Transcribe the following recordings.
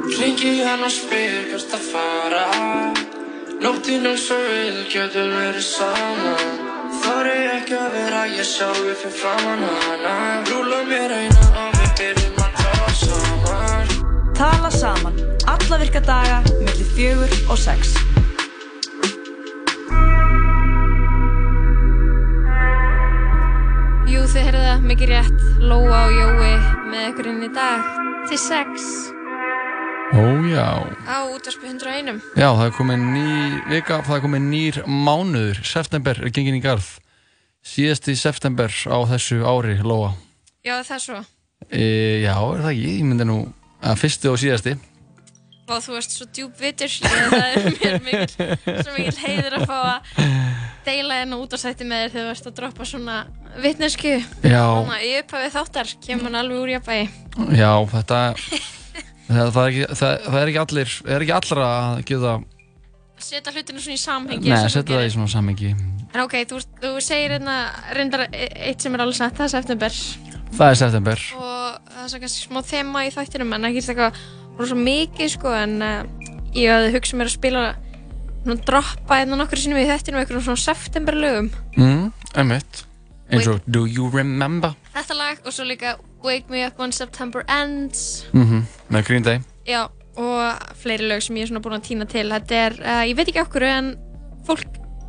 Ringi hann og spyr hvert að fara. Nóttinn eins og við getum verið saman Þar er ekki að vera ég sjálfi fyrir framann hana. Rúla mér einan og við byrjum að tala saman. Tala saman, alla virka daga, millir fjögur og sex. Jú, þið heyrðu það mikið rétt, Lóa og Jói með ykkur inn í dag. Til 6 Ó já. á útvarspu 101. Já, það er komið ný vika, það er komið nýr mánuður, september er gengin í garð. Síðasti september á þessu ári, Lóa. Já, það er svo. E, já, er það ekki? Ég myndi nú að fyrsti og síðasti. Og þú ert svo djúb vitur, ég, það er mér mikil, svo mikil heiður að fá að deila enn út á sætti með þér þegar þú ert að droppa svona vitnesku. Já. Þannig að í upphafið þáttar kemur hann alveg úr jafnvægi. Já, þetta, það, það, er ekki, það, það er ekki allir, er ekki allra að geta, Setja hlutinu svona í samhengi. þú setja það í svona samhengi. En ok, þú, þú segir hérna reyndar e- eitt sem er alveg satt, það er september. Það er september. og það er svo kannski smá þema í þættinum en ekki eitthvað rosa mikið sko en uh, ég hafði hugsað mér að spila svona droppa hérna nokkur sinnum í þættinum eitthvað svona september lögum Mm, emitt. Eins og Do You Remember? Þetta lag og svo líka Wake Me Up When September Ends Mm Með Green Day. já og fleiri lög sem ég er svona búin að týna til þetta er, uh, ég veit ekki okkur en fólk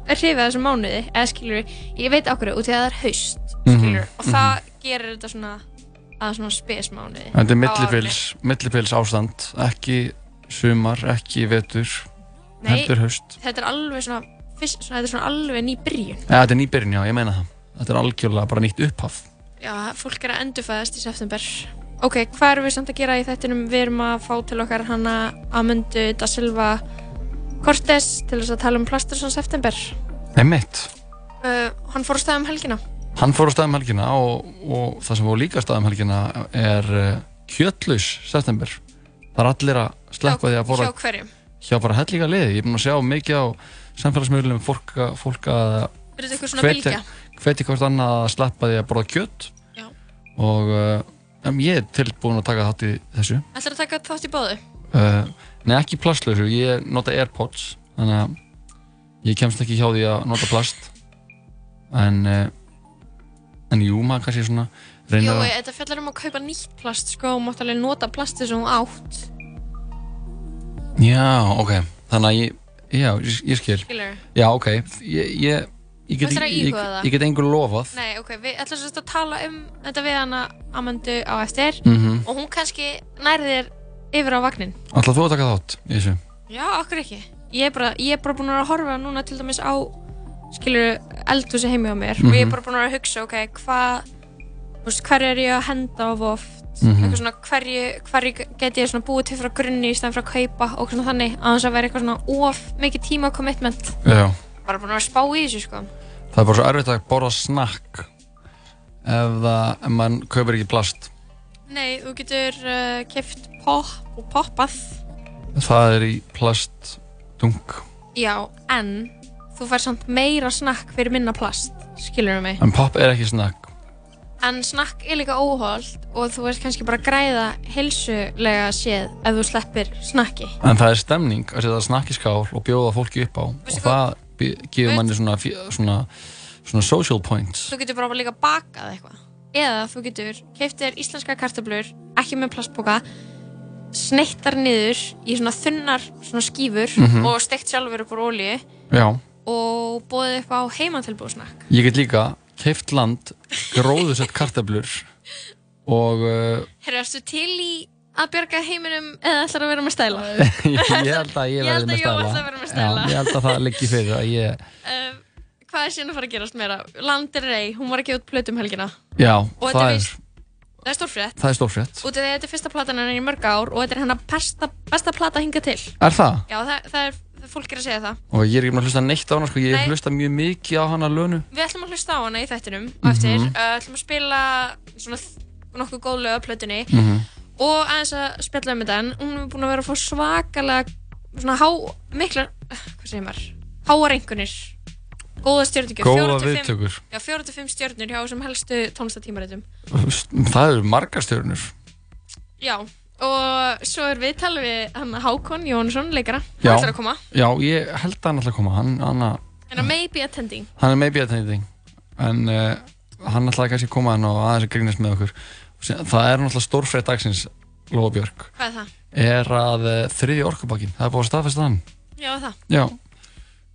er hrifið þessum mánuði eða skilur, ég veit okkur út í að það er haust skilur, Mhm, og það gerir þetta svona að svona spesmánuði Þetta er millipils, ástand, ekki sumar, ekki vetur, Nei. þetta er alveg svona, fyrst, svona, þetta er svona alveg ný byrjun Ja, þetta er nýbyrjun, já, ég meina það. Þetta er algjörlega bara nýtt upphaf. Já, fólk er að endurfæðast í september ok, hvað erum við samt að gera í þettinum við erum að fá til okkar hana Amundu da Silva Cortés til þess að tala um Plastersson september Emitt. uh, hann fór á stað um helgina Hann fór á staðum helgina og, og það sem fór líka á staðum helgina er uh, kjötlaus september. Það er allir að sleppa því að fóra hjá hverjum hjá bara hellinga liði. Ég er búin að sjá mikið á samfélagsmiðlum fólk, að- er þetta eitthvað svona bylgja hveti hvort annað að sleppa því að borða kjött Já. og um, ég er tilbúin að taka þátt í þessu. Ætlar að taka þátt í báðu? Uh, Nei, ekki plastlausu, ég nota Airpods þannig að ég kemst ekki hjá því að nota plast. En uh, en jú, maður kannski svona Jói, að þetta fjallar um að kaupa nýtt plast sko, og mátt alveg nota plastið sem þú átt. Já, ok, þannig að ég já, ég, skil. Skilurðu? Já, ok, ég, ég, ég get, Ætlarðu að íhuga það? ég get engur lofað Nei, ok, við ætlum sérst að tala um þetta við hana Amundu á eftir Mhm. og hún kannski nærði þér yfir á vagnin Ætlar þú að taka þátt í þessu? Já, okkur ekki. Ég er bara, ég er bara búin að horfa núna til dæmis á, skilur, eldhúsi heimi á mér og ég er Mhm. bara búin að hugsa, ok, hvað, þú veist, hverju er ég að henda of oft? Mhm. Eitthvað svona, hverju, hverju get ég svona búið til frá grunni í stæðan fyrir að kaupa og svona þannig, að þess að vera eitthvað svona of mikið tíma commitment. Já Bara búin að vera að spá í þessu, sko. Það er bara svo erfitt að borða snakk ef það, ef mann kaupir ekki plast. Nei, þú getur uh, keft pop og poppað. Það er í plastdunk. Já, en þú fær samt meira snakk fyrir minna plast, skilur mig. En pop er ekki snakk. En snakk er líka óholt og þú veist kannski bara græða heilsulega séð ef þú sleppir snakki. En það er stemning að setja snakk í skál og bjóða fólki upp á. Veistu og það gefur manni svona, svona, svona social points. Þú getur bara líka bakað eitthvað. Eða þú getur keift þér íslenska kartöflur, ekki með plastboka, sneittar niður í svona þunnar svona skífur Mhm. og steikt sjálfur upp úr ólíu Já. og bóðið upp á heimatilbúðsnakk. Ég get líka keift land, gróðusett kartöflur og Herra, erstu til í að bjarga heiminum eða ætlar að vera með stæla? ég held að ég Ég verði held að með Jói stæla. ætli að vera með stæla. Já, ég held að það liggi fyrir að ég, Uh, hvað er síðan að fara að gerast meira? Landir Rey, hún var ekki út plötum helgina. já, Og það er Það er stórfrétt. það er stórfrétt. Út af því að þetta er fyrsta platan hennar í mörg ár og þetta er hennar besta, besta plata hinga til. Er það? Já, það, það er, fólk er að segja það. Og ég er ekki búin að hlusta neitt á hana, sko, ég Nei. hlusta mjög mikið á hana lönu. Við ætlum að hlusta á hana í þættinum á eftir. Mhm. Uh, ætlum að spila svona nokkuð góð lög af plötunni Mhm. Og aðeins að spjalla um þetta en hún er búin að vera að fá svakalega svona há, miklar, uh, hvað segir maður, háar einhvernir. Góða stjórningir. Góða viðtökur. Já, fjóra til fimm stjórnir hjá þessum helstu tónlistatímaritum. Það eru margar stjörnur. Já, og svo er við talið við hann Hákon Jónsson, leikara hann ætlar að koma, Já, ég held að hann ætla að koma hann, hann, en að maybe attending hann er maybe attending en uh, hann kannski að koma hann og aðeins að grínast með okkur Sem- það er náttúrulega stórfrétt dagsins Lóa Björk hvað er það? er að uh, þriði orkubakkin það er búið að staðfesta hann Já, það. Já,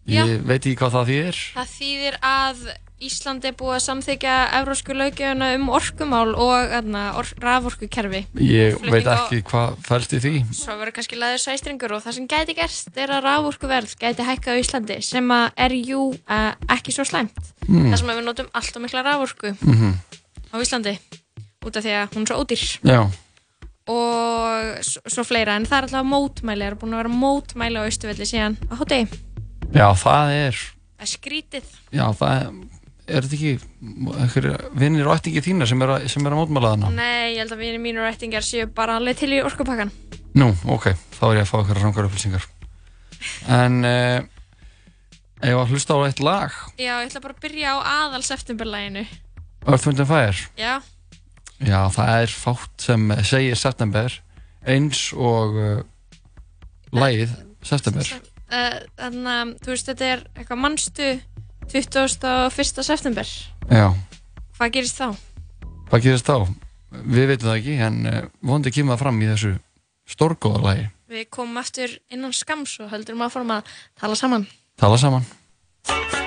ég Já. veit ekki hvað það þýðir það þýðir að Ísland er búið að samþykja evrósku lögjöfuna um orkumál og or, raforkukerfi ég Flutning veit á- ekki hvað fælst í því Svo verður kannski laðið sæstringur og það sem gæti gerst er að raforkuverð gæti hækkað á Íslandi sem er jú uh, ekki svo slæmt. Mm. Það sem við notum allt og mikla raforku Mhm. á Íslandi út af því að hún er svo ódýr Já, og svo, fleira en það er alltaf mótmæli, það er búin að vera mótmæli á Austuvelli síðan á hótegi. já það er Það er skrítið. já það er, er þetta ekki vinnir og ættingi þína sem er sem er að mótmála þarna Nei, ég held að vinir mínur rættingar séu bara alveg til í orkupakkan. Nú, ok, þá er ég að fá eitthvað rangar upplýsingar En uh, Ef að hlusta á eitt lag Já, ég ætla bara að byrja á aðal septemberlæginu. Earth, Wind and Fire Já, Já, það er fátt sem segir september eins og uh, lagið september uh, þannig að þú veist þetta er eitthvað mannstu 21. september. Já, Hvað gerist þá? hvað gerist þá? Við veitum það ekki en uh, vondi kemur það fram í þessu stórgóða lagi Við komum eftir innan skams og heldur maður fórum að tala saman. Tala saman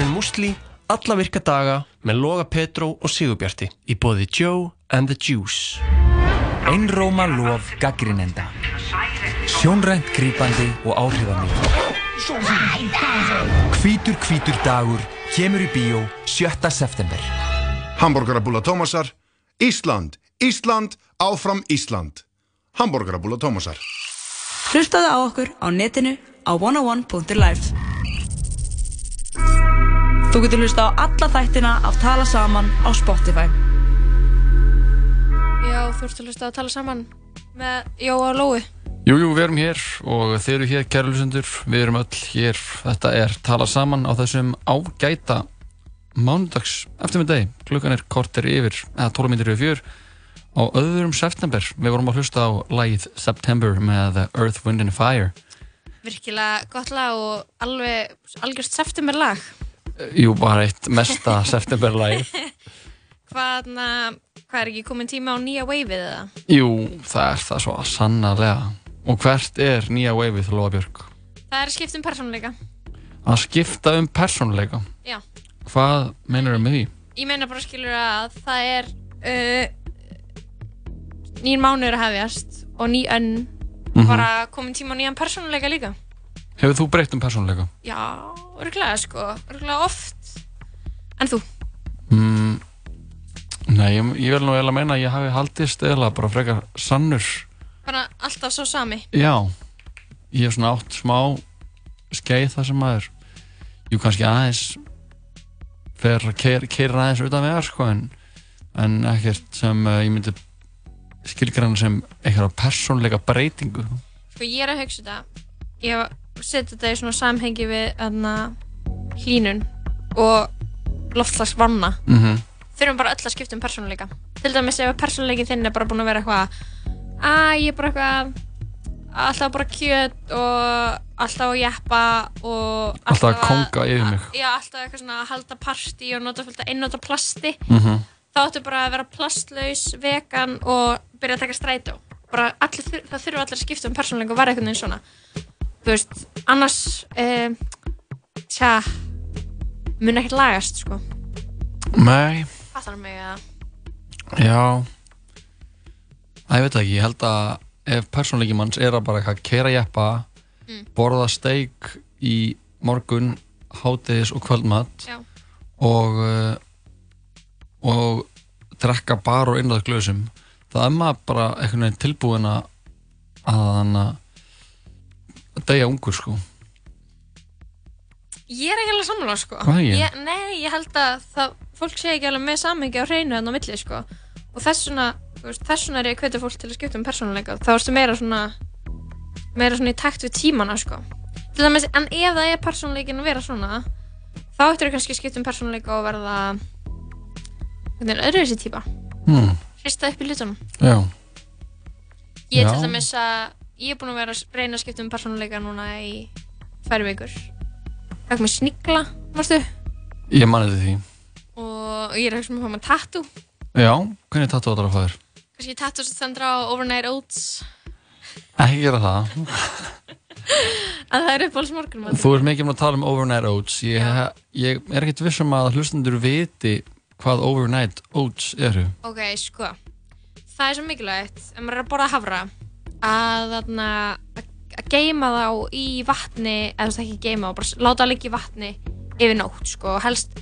þátturinn Musli alla virka daga með Loga Petró og Sigurbjarti í bóði Joe and the Juice. Einróma lof gaggrinenda. Sjónrænt grípandi og áhrifamikið. Hvítur hvítur dagur kemur í bíó 7. september. Hamburgerabúla Tómasar, Ísland, Ísland, áfram Ísland. Hamburgerabúla Tómasar. Hlustaðu á okkur á netinu á 101.life Þú getur hlusta á alla þættina af Tala Saman á Spotify. Já, þú ert að hlusta að tala saman með Jóa og Lói. Jú, jú, við erum hér og þeir eru hér kærlusendur, við erum öll hér. Þetta er tala saman á þessum ágæta mánudags eftir með deg, klukkan er korter yfir eða 12 minnir yfir fjör á öðrum september, við vorum að hlusta á lagið September með Earth, Wind and Fire. Virkilega gott lag og alveg algjörst september lag. Jú, bara eitt mesta september lagið Hvað, er ekki komin tíma á nýja waveið eða? Jú, það er það svo sannarlega og hvert er nýja waveið Lóa Björg? Það er skipt um persónuleika. Að skipta um persónuleika Já. Hvað meinar með því? Ég meina bara skilur að það er uh, nýjum mánuður að hefjast og ný önn Mhm. bara komin tíma á nýjan persónuleika líka. Hefur þú breytt um persónuleika? Já, örgulega sko, örgulega oft. En þú? Mm, nei, ég, ég vil nú eiginlega meina að ég hafi haldist eða bara frekar sannur Bara alltaf svo sami. Já, ég hef svona átt smá skeið það sem maður Jú, kannski aðeins fer að keira aðeins utan vegar sko, en, en ekkert sem uh, ég myndi skilgrann sem eitthvað persónleika breytingu Sko ég er að hugsa þetta. Ég hef setið þetta í svona samhengi við aðna hlínun og loftslagsvanna. mm -hmm. Þurfum bara öll að skipta um persónuleika. Til dæmis ef persónuleikin þinn er bara búin að vera eitthvað að ég er bara eitthvað alltaf bara kjöt og alltaf að jeppa og Alltaf að konga yfir mig. Já, alltaf eitthvað svona að halda partí og nota fullt að einnota plasti. Mhm. Þá ættu bara að vera plastlaus, vegan og byrja að taka strætó. Bara allir, það þurfa allir að skipta um persónuleika og vera einhvern veginn svona. Þú veist, annars, um, tja, mun ekkert lagast, sko. Nei, Fattar mig að, já Æ, ég veit það ekki, ég held að ef persónleiki manns er að bara eitthvað keira jeppa Mm. borða steik í morgun hátegis og kvöldmatt já, og uh, og drekka bara og innræða glösum það er maður bara veginn tilbúin að að að deyja ungur sko ég er ekki alveg sammála, sko. Hvað ekki? Ég, nei, ég held að það, fólk sé ekki alveg með samhengi á hreinu enn á milli, sko. Og þess veist, þess vegna er ég að hvetja fólk til að skipta um persónuleika. Þá ertu meira svona, meira svona í takt við tímana, sko. Dæmis, en ef það er persónuleikin að vera svona, þá ættir þú kannski að skipta um persónuleika og verða, hvernig er öðruvísi típa? hmm. Hrista upp í hlutunum. já, Ég er til dæmis að, ég er búin að vera að reyna að skipta um persónuleika núna í tvær vikur. Fæk mér snigla, varstu? ég mani þetta því Og ég er ekki sem að fá mér tattoo. já, hvernig tattu þetta að fæður? Kannski tattoo sem stendur á Overnight Oats. ekki gera það Að það er uppáhalds morgunum. þú ert mikið um að tala um overnight oats ég, ég er ekkert vissum að hlustendur viti hvað overnight oats eru Ok, sko. Það er svo mikilvægt, ef maður er að borða hafra, að þarna, að geyma þá í vatni, eða þú veist ekki geyma þá, bara láta það liggja í vatni yfir nótt, sko. Og helst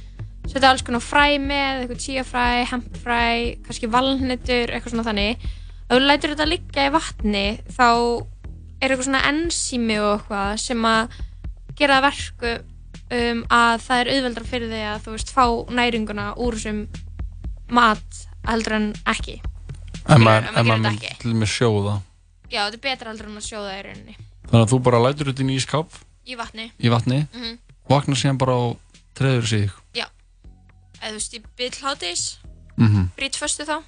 setja alls konar fræ með, eitthvað tíafræ, hempfræ, kannski valnettur, eitthvað svona þannig. Ef þú lætur þetta liggja í vatni, þá er eitthvað svona ensími og eitthvað sem að gera verku um, að það er auðveldra fyrir þig að þú veist fá næringuna úr þessum mat heldur en ekki. Skilur, maður, maður maður þetta til með sjóða Já, þetta er betra heldur en að sjóða í rauninni. þannig að þú bara lætur þetta inn í ískáp Í vatni. í vatni Mhm. vaknar síðan bara og treður sig Já. Eða þú veist, í byll hátís, mm brýt föstu þá.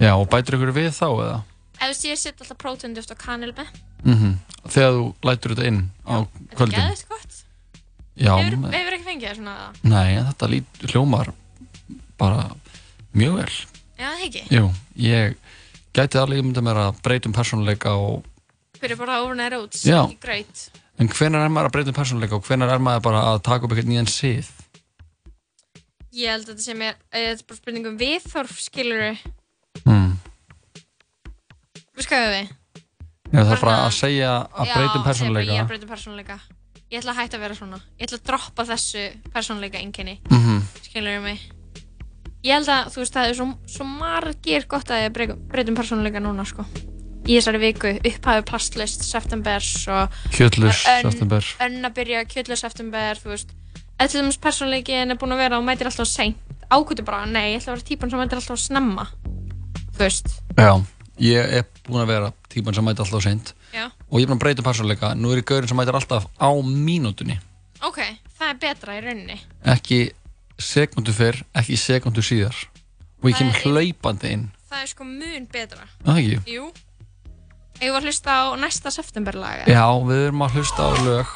já og bætir ykkur við þá eða Eða þú veist, ég set alltaf prótenduft og kanil með. mm þegar þú lætur þetta inn á Þetta er kvöldin geðvægt gott. já, me- hefur ekki fengið það svona að nei, þetta lít, hljómar bara mjög vel Já, það ekki. Gæti alveg myndið mér að breytum persónuleika og, Byrja bara overnight oats Já. í greit. en hvenær er maður að breytum persónuleika og hvenær er maður bara að taka upp eitthvað nýjan sið Ég held að þetta sem er, eh, þetta er bara spurning um viðþorf, skilur við. mm. Við skoðum við. Ég þarf bara að segja að breytum Já, segja persónuleika Ég er að breytum persónuleika. Ég ætla að hætta að vera svona. Ég ætla að droppa þessu persónuleika einkenni. Mhm. Skilur við mig. Ég held að, þú veist, það er svo, svo margir gott að ég breytum, persónuleika núna, sko. Í þessari viku, upphafi plastlist, septembers og... Kjötlaus Önn- september. Önn að byrja, kjötlaus september, þú veist. Eða til dæmis persónuleikin er búin að vera og mætir alltaf seint. Ákvöldu bara, nei, ég ætla að vera típan sem mætir alltaf snemma. Þú veist. Já, ég er búinn að vera típan sem mæti alltaf seint Já. og ég er búinn að breyta persónuleika. Nú er ég gaurinn sem mætir alltaf á mínútunni. Ok, það er betra í rauninni. Ekki sekundu fyrr, ekki sekundu síðar. Og ég kem Það er- hlaupandi inn. Það er sko mun betra. Það ekki? Jú. Ég var að hlusta á næsta septemberlag. Já, við erum að hlusta á lög.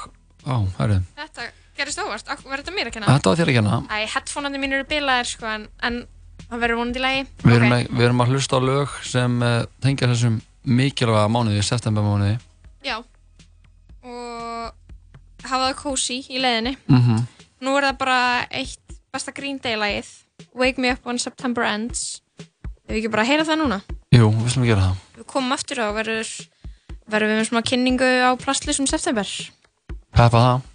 Á, herrið. Þetta gerist óvart. Ak- Var þetta mér að kenna? Þetta var þér að kenna. Æ, headphoneandi mín eru bilaðir sko, en, en það verður vonandi í lagi. Við erum, okay. við erum að hlusta á lög sem uh, tengja þessum mikilvæga mánuði, septembermánuði. Já. Og hafa það cozy í leiðinni. Mm Nú er það bara eitt besta Green Day lagið. Wake me up when September ends. Ef við ekki bara að heyra það núna. Jú, við slum að gera það. Við komum aftur og verður, verður við með svona kynningu á plastlisum september. Peppa það.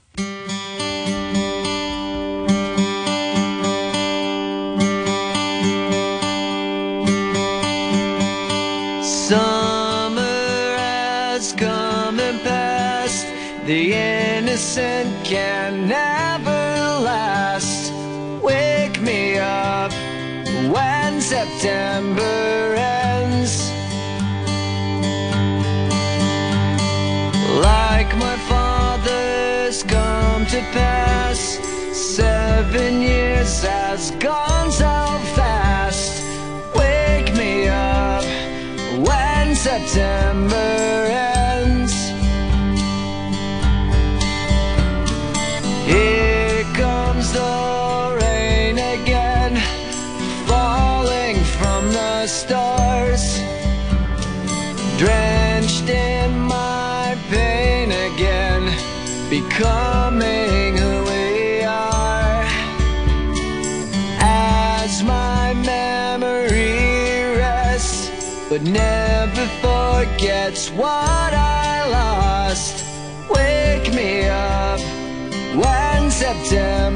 Summer has come and passed. The innocent can never September ends. Like my father's come to pass. Seven years has gone becoming who we are. As my memory rests, but never forgets what I lost. Wake me up when September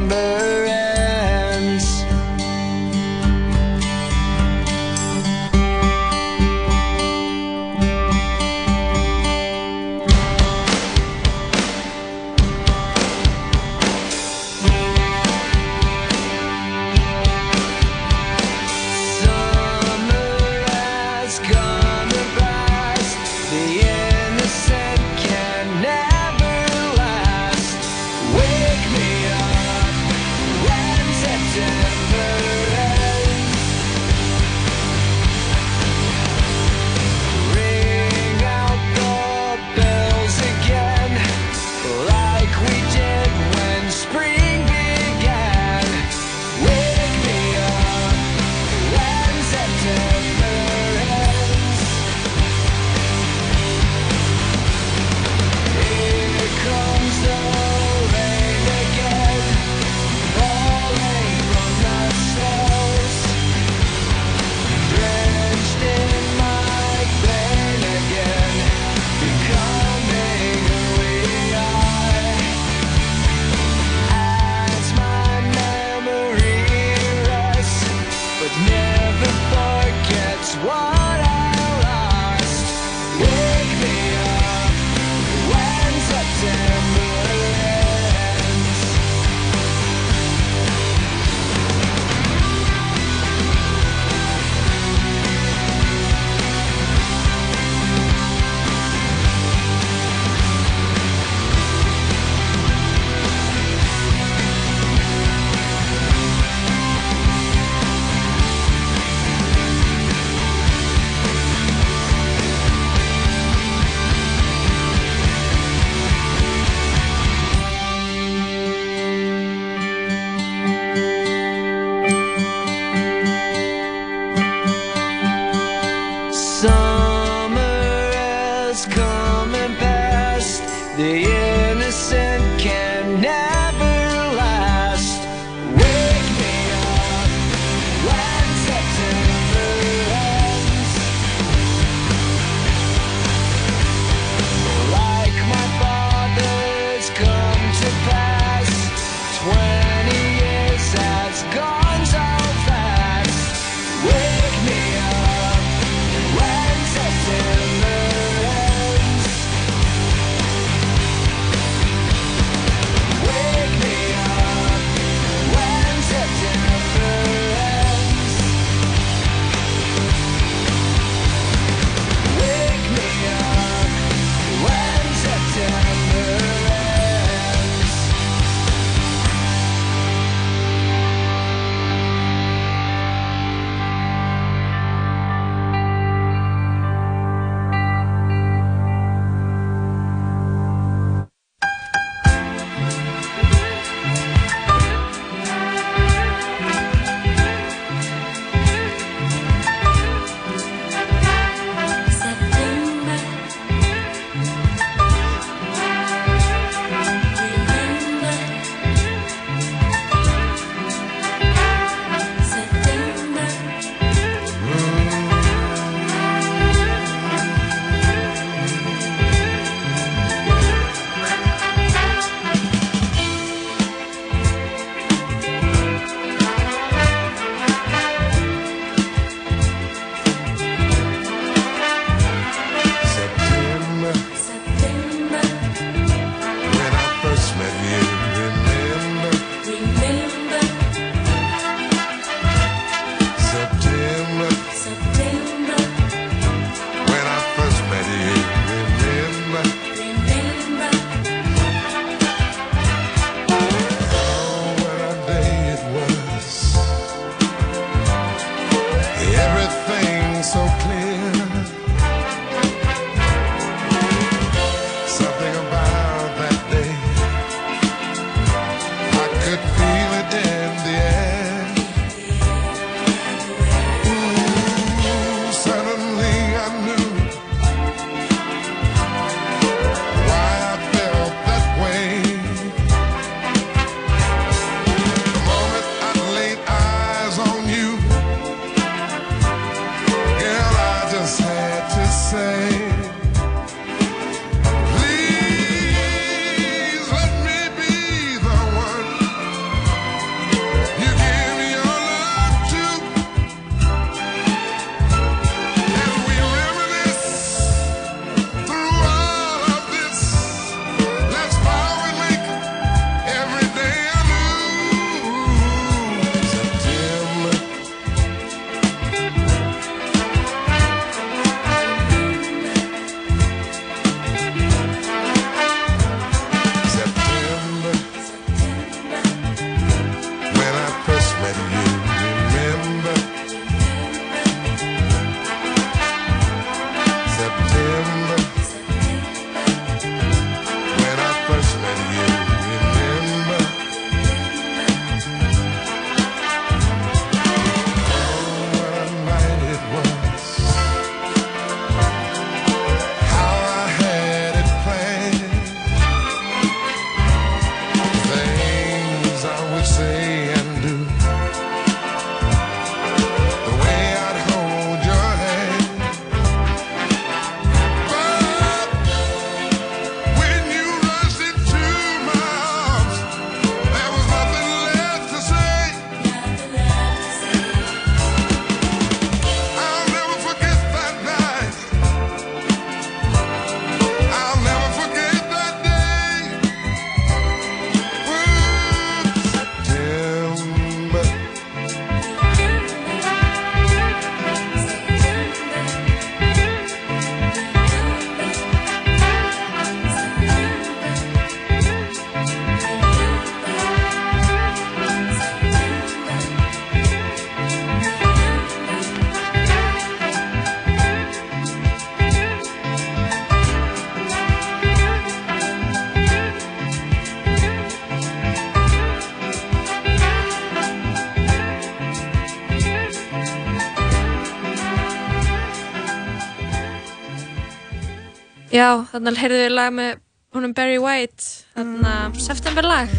Já, þannig heyrðu við lag með honum Barry White, þannig að september lag.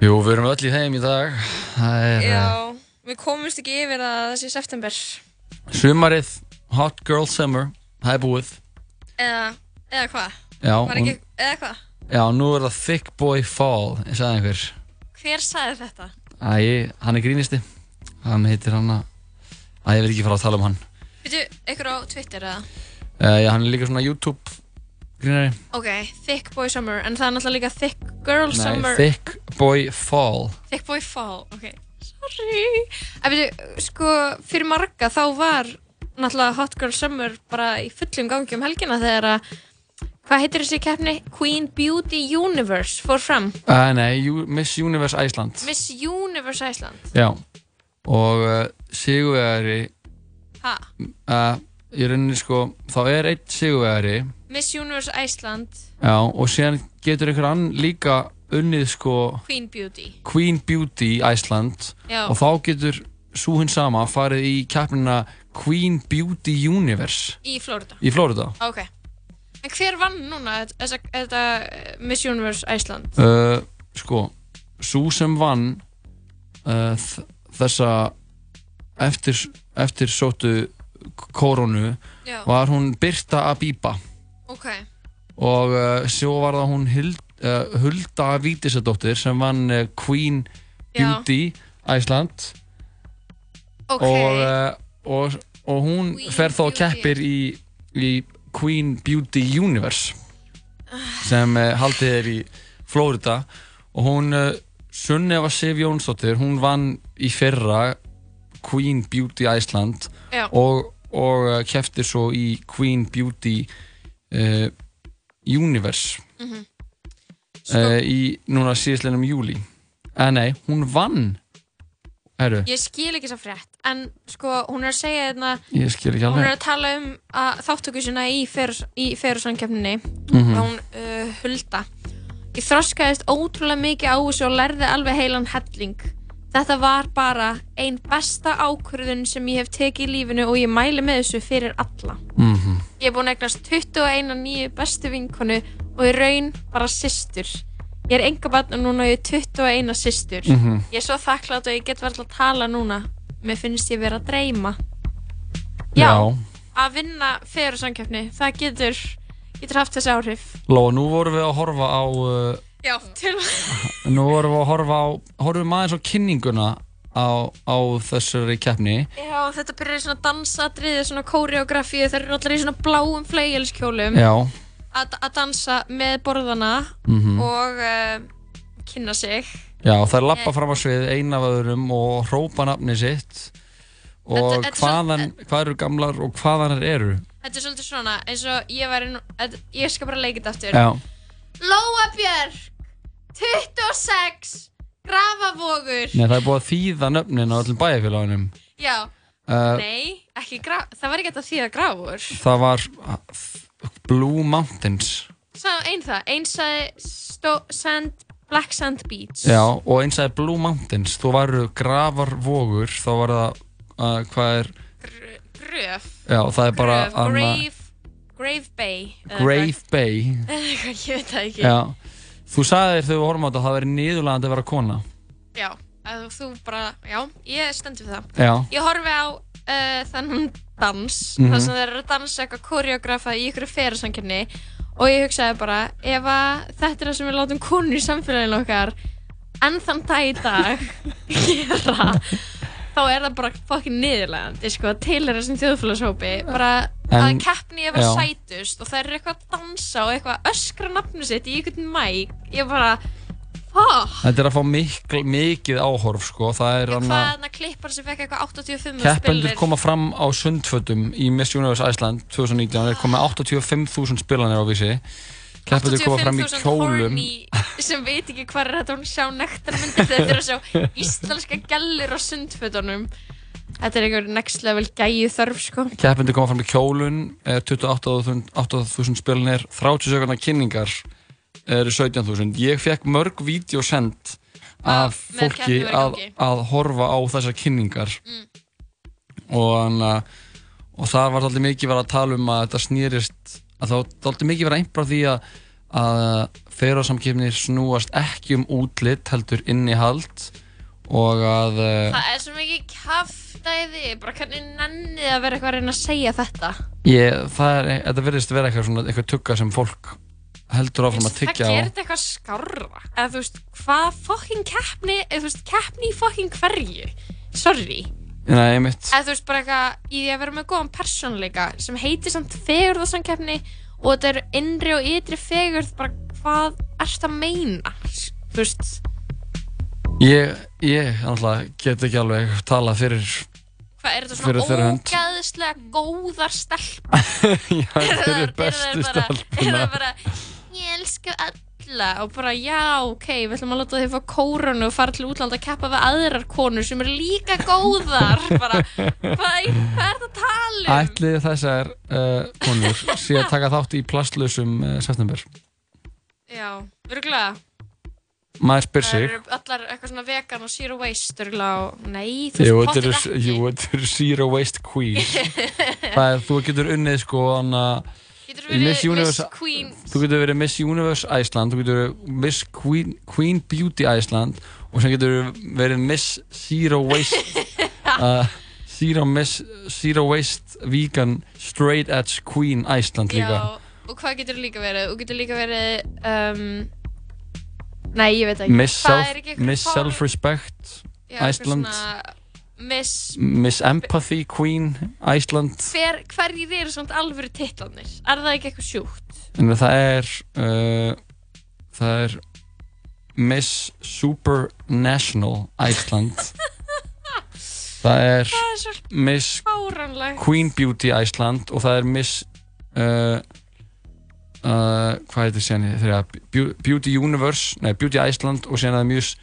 Jú, við erum öll í þeim í dag. Er Já, uh, við komumst ekki yfir að það sé september. sumarið, Hot Girl Summer, það er búið. Eða, eða hvað? Já, Var ekki, eða hvað? já, nú er það Thick Boy Fall, ég sagði einhver. Hver sagði þetta? Æ, hann er grínisti. Hann heitir hann að... Æ, ég vil ekki fara að tala um hann. Veitu, ykkur á Twitter eða? Uh, já, hann er líka svona YouTube grínari. Ok, Thick Boy Summer, en það er náttúrulega líka Thick Girl Nei, Summer. Thick Boy Fall. Thick Boy Fall, ok. Sorry. En veitu, sko, fyrir marga þá var náttúrulega Hot Girl Summer bara í fullum gangi um helgina þegar að, hvað heitir þessi keppni? Queen Beauty Universe fór fram. Uh, nei, Ju- Miss Universe Iceland. Miss Universe Iceland. Já. Og uh, sigurvegari, Ha? uh, í rauninni sko, þá er einn sigurvegari, Miss Universe Iceland, já, og síðan getur einhver ann líka unnið sko Queen Beauty. Queen Beauty Iceland Já. og þá getur svo hinn sama farið í keppnina Queen Beauty Universe Í Florida. í Florida. Ok. En hver vann núna þessa, þetta eh, Miss Universe Iceland? Uh, sko, svo sem vann uh, þ- þessa eftir, eftir sóttu koronu Já. var hún Birta Abiba Ok. og uh, svo var það hún Hild, uh, Hulda Vítisadóttir sem vann uh, Queen Já. Beauty Iceland Ok. og, uh, og, og hún Queen fer þá og Beauty. keppir í, í Queen Beauty Universe sem uh, haldið er í Florida og hún uh, Sunneva Sif Jónsdóttir hún vann í fyrra Queen Beauty Iceland Já. og, og uh, keppti svo í Queen Beauty uh, Universe Mhm. uh, í núna síðastlega júli en nei, hún vann Herru, Ég skil ekki að frétt, en sko, hún er að segja hérna, ég skil ekki hún er að tala um að þáttöku sína í, fer, í ferursankefninni Mhm. og hún uh, hulda. Ég þroskaðist ótrúlega mikið á þessu og lærði alveg heilan helling. Þetta var bara ein besta ákvörðun sem ég hef tekið í lífinu og ég mæli með þessu fyrir alla. Mhm. Ég er búin að eignast 21 nýju bestu vinkonu og í raun bara systur. Ég er enga barn og núna er ég 21 systur. Mhm. Ég er svo þakklátt og ég get verið að tala núna. Mér finnst ég vera að dreyma. Já, að vinna fyrir samkeppni, það getur, getur haft þessi áhrif. Lóa, nú vorum við að horfa á uh, Já, til nú vorum við að horfa á horfum aðeins á kynninguna á, á þessari keppni. Já, þetta byrjar í svona dansadriði, svona kóreografíu, þeir eru allir í svona bláum fleigilskjólum Já, að, dansa með borðana Mhm. og uh, kynna sig. já það er lappa fram á svið eina af öðrum og hrópa nafni sitt. Og Þetta- þetta er hvaðan, hvað eru gamlar og hvaðan þær eru? Þetta er svolítið svona, eins og ég nú, ég skal bara leika þetta aftur. Já, Lóa Björk, 26, Grafavogur. Nei, það er búið að þýða nöfnin á öllum bæjarfélagunum Já, uh, nei, ekki graf, það var ekki hægt að þýða Grafavogur. Það var uh, Blue Mountains Sá einn það, Sto- sand, Black Sand Beach. Já, og eins að Blue Mountains þú varu gravarvogur þá var það, uh, hvað er Gröf. Já, það er bara Gröf, anna- Grave, Grave Bay. eða Grave. Bay eitthvað, ég veit það ekki. Já, þú sagði þér þegar við horfum á þetta að það veri niðurlegandi að vera kona Já, að þú bara, já, ég stendur við það. Já. Ég horfi á uh, þannig dans, Mhm. þar sem þeir eru að dansa eitthvað koreografa í ykkur ferðarsamkjörni og ég hugsaði bara, ef þetta er það sem við látum konur í samfélaginu okkar enn þann dag í dag gera, þá er það bara fokkin niðurlegandi, sko, til þessum þjóðfélagshópi, bara að En- keppni að vera já. sætust og það er eitthvað að dansa og eitthvað að öskra nafnu sitt í einhvern mæk, ég bara, fuck, Þetta er að fá mikil, mikið áhorf sko. það er er það klippar sem fekk eitthvað 85 Keppendur spilir? koma fram á sundfötum í Miss Universe Iceland 2019 er komið 85.000 spilanir á vísi Keppendur koma fram í 85.000 kjólum. sem veit ekki hvað er þetta hún sjá nektarmyndir þetta er að sjá íslenska gællir á sundfötunum. Þetta er einhver next level gæju þörf sko. Keppendur koma fram í kjólun er 28.000 spilanir 30 sekundar kynningar eru 17.000 Ég fekk mörg vídeo send af fólki að, að horfa á þessar kynningar. Og, hana, og það var alltaf mikið að tala um að þetta snýrist að þá dálítið mikið vera einbra því að, að feyrarsamkefnir snúast ekki um útlit heldur innihald og að uh, Það er svo mikið kaftaði, bara hvernig nennið að vera eitthvað að reyna að segja þetta. ég, það er, þetta verðist vera eitthvað svona eitthvað tugga sem fólk heldur áfram að Það tyggja á gerir þetta eitthvað skárra. Eða þú veist, hvað fokking keppni, eða þú veist, keppni í fokking hverju? Sorry. Nei, einmitt Eða þú veist, bara eitthvað í því að vera með góðan persónleika sem heitir samt fegurðarsamkeppni og þetta eru innri og ytri fegurð, bara hvað ert að meina? Þú veist, Ég, ég náttúrulega get ekki alveg talað fyrir hvað er þetta Fyrir svona hönd. ógæðislega góðar stelpur? Já, þeir eru bestu Er það bara, ég elska alla og bara, já, ok, við ætlum að láta þið fá kórunu og fara til útlanda að keppa við aðrar konur sem eru líka góðar. Bara, hvað, er það að tala um? Ætlið þessar uh, konur sé að taka þátt í plastlausum uh, september? Já, örgulega Maður spyr Það sig. eru allar eitthvað svona vegan og zero waste örgulega og, nei, þú veist þetta pottþétt ekki. jú, þetta eru zero waste queen Það er, þú getur unnið sko hana, Getur verið Miss Universe Miss Queen. Þú getur verið Miss Universe Iceland Þú getur verið Miss Queen, Queen Beauty Iceland og sem getur verið Miss Zero Waste uh, Zero Miss Zero Waste Vegan Straight Edge Queen Iceland líka. Já, og hvað getur líka verið? Þú getur líka verið um, Nei, ég veit ekki. Miss, self, Miss fár- Self-Respect Já, Iceland. svona Miss Miss Empathy Queen Iceland Hver, Hverjir eru svona alvöru titlanir? Er það ekki eitthvað sjúkt? en það er uh, það er Miss Supernational Iceland það er Það er Miss fáránlegt Queen Beauty Iceland og það er Miss uh, uh, hvað heitir sér þegar Beauty Universe, nei Beauty Iceland og er það mjög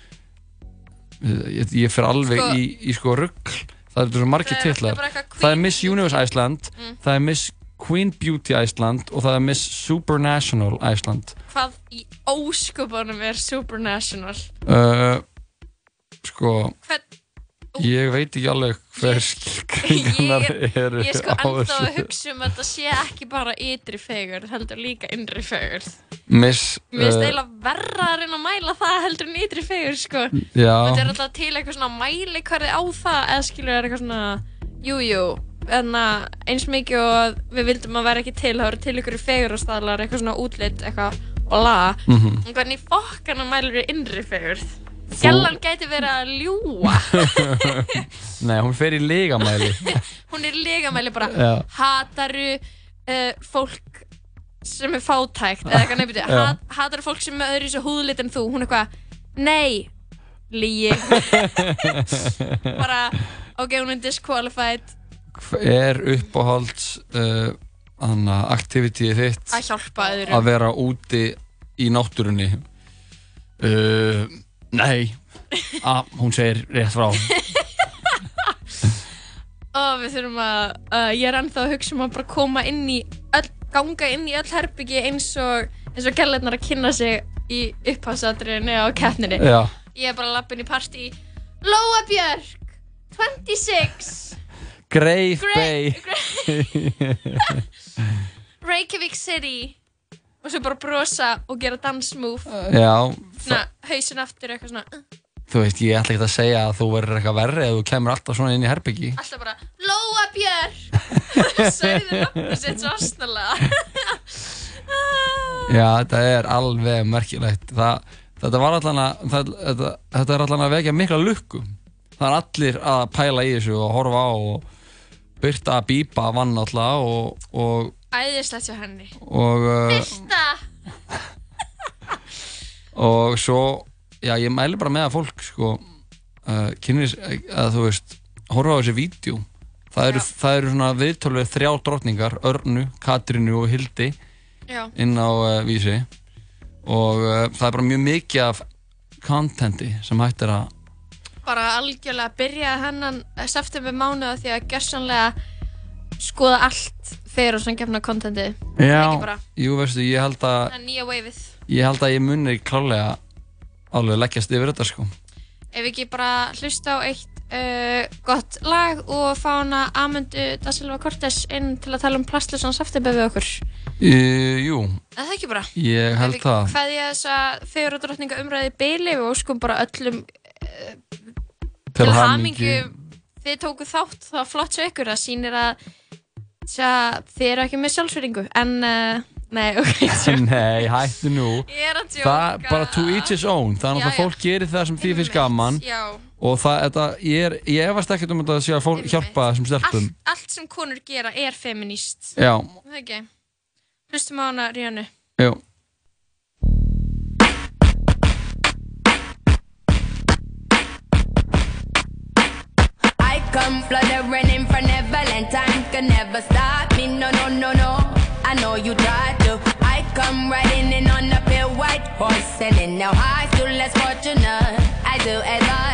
ég, ég fer alveg Sko- í, í sko rugg það eru svo margir titlar það er Miss Universe Iceland Mm. það er Miss Queen Beauty Iceland og það er Miss Supernational Iceland Hvað í óskupunum er supernational? uh, sko Hvern, ég veit ekki alveg hver skilgringarnar ég, eru ég er sko ennþá að hugsa um að þetta sé ekki bara ytri fegur heldur líka innri fegur Miss Mér finnst uh, eiginlega verra að reyna að mæla það heldur en ytri fegur sko. Þetta er alltaf til eitthvað svona mælikvarði á það eða skilur er eitthvað svona jújú, jú, en að eins mikið og við vildum að vera ekki til það eru til ykkur fegur og staðlar eitthvað svona útlit eitthvað og laga Mhm. en hvernig fokkana mælur við innri fegur Gjallan gæti verið að ljúa nei, hún fer í legamæli hún er legamæli bara. Já. hataru uh, fólk sem er fátækt eða eitthvað nefnir, Já. hat, hataru fólk sem er öðru í svo húðlit en þú, hún er eitthvað nei, lígi bara ok, hún er disqualified. Er uppáhalds uh, hana, aktivitíð þitt að hjálpa að öðrum vera úti í náttúrunni? Uh, nei. Ah, hún segir rétt frá. Og við þurfum að, uh, ég er ennþá að hugsa um að bara koma inn í öll, ganga inn í öll herbyggi eins og eins og gælarnar að kynna sig í upphásadriðinu á keppninni. Já, ég er bara að lappa inn í partí. Lóa Björk 26 Greif Grey- Bay. Reykjavík City og svo bara brosa og gera dansmove. Já, svona hausin aftur eitthvað svona þú veist, ég ætla ekki að segja að þú verður eitthvað verri ef þú kemur alltaf svona inn í herbyggi alltaf bara Lóa Björk. Sögðu nafnum sitt svo aðsnalega Já, þetta er alveg merkilegt. Það, þetta að það, þetta, þetta er allan að vekja mikla lukku. Það er allir að pæla í þessu og horfa á og byrta að bípa vann alltaf og, og, æðislegt hjá henni. Og, uh, Fyrsta. Og svo já, ég mæli bara með að fólk sko, uh, kynnis að þú veist, horfa á þessi vídeo. Það eru, það eru svona viðtölvið þrjá drottningar, Örnu, Katrínu og Hildi já, inn á uh, vísi. Og uh, það er bara mjög mikið af contenti sem hægt er að bara algjörlega byrja hennan september mánuða því að gjössanlega skoða allt fyrir og samkjöfna kontenti Ekki bara. jú veistu, ég held að það er nýja waveið ég held að ég muni klálega alveg leggjast yfir þetta sko ef ekki bara hlusta á eitt uh, gott lag og fá hana Amundu da Silva Cortés inn til að tala um plastlösan saftibe við okkur. E, jú, Er það ekki bara? ég held það. Hvað ég þess að fegur og drottninga umræði beili og óskum bara öllum Til til hamingu þið tóku þátt, það var flott svo ykkur það sýnir að þið eru ekki með sjálfsveringu en uh, nei, ok tjók. Nei, hættu nú. ég er að tjóka Það bara to each his own. Er náttúrulega já. fólk gerir það sem því finnst gaman já, og það, þetta, ég, er, ég efast ekkert um að það sé að fólk hjálpa þessum stelpum. allt, allt sem konur gera er feminist Já, það er ekki hlustum á hana Ríanu jú. I come fluttering in from Neverland. Time can never stop me. No, no, no, no. I know you tried to. I come riding in on a pale white horse, and in now high, still less fortunate. I do advise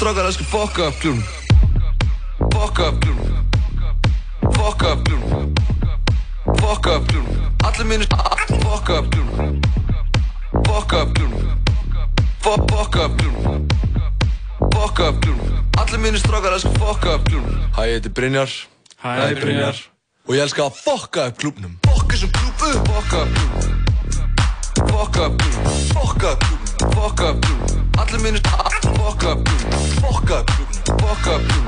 strákar að sko fokka upp klún Fokka upp klún Fokka upp klún Fokka upp klún Allir mínir Fokka upp klún Fokka upp klún Fokka upp klún Fokka upp klún Allir mínir strákar að sko fokka upp klún Hæ, ég heiti Brynjar Hæ, Brynjar. Og ég elska að fokka upp klúbnum Fokka klúb upp Fokka upp klún Fokka upp klún Fokka upp klún Fokka upp klún Allir mínir Fokka upp klún Fokka upp klún Fokka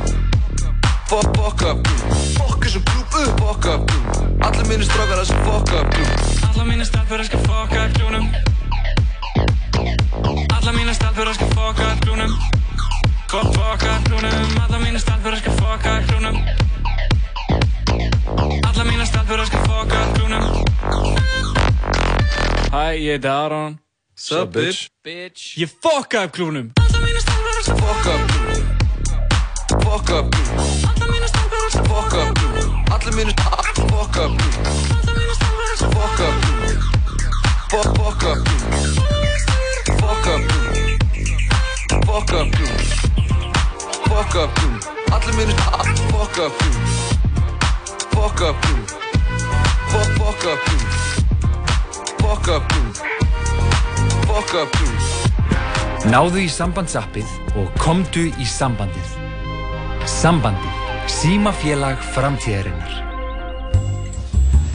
þessum klúb upp Fokka upp klún Allir mínir strákar að sko fokka upp klún Alla mína stelpur elskar fokka upp klúnum Alla mína stelpur fokka upp klúnum Fokk fokka upp klúnum Alla mína stelpur elskar fokka upp klúnum Alla mína stelpur elskar fokka upp klúnum Hæ, ég heiti Aron Sup, bitch? Bitch Ég fokka upp klúnum Fokka upp klún Fokka upp klún Fokka upp klún Allir mínir Fokka upp klún Fokka upp klún Fokka upp klún Fokka upp klún fuck up, mm. Allir minnir ah, fuck up, mm. Fuck up, mm. Fuck, fuck up, mm. Fuck up, mm. Fuck up. Náðu í sambandsappið og komdu í sambandið. Sambandið. Símafélag framtíðarinnar.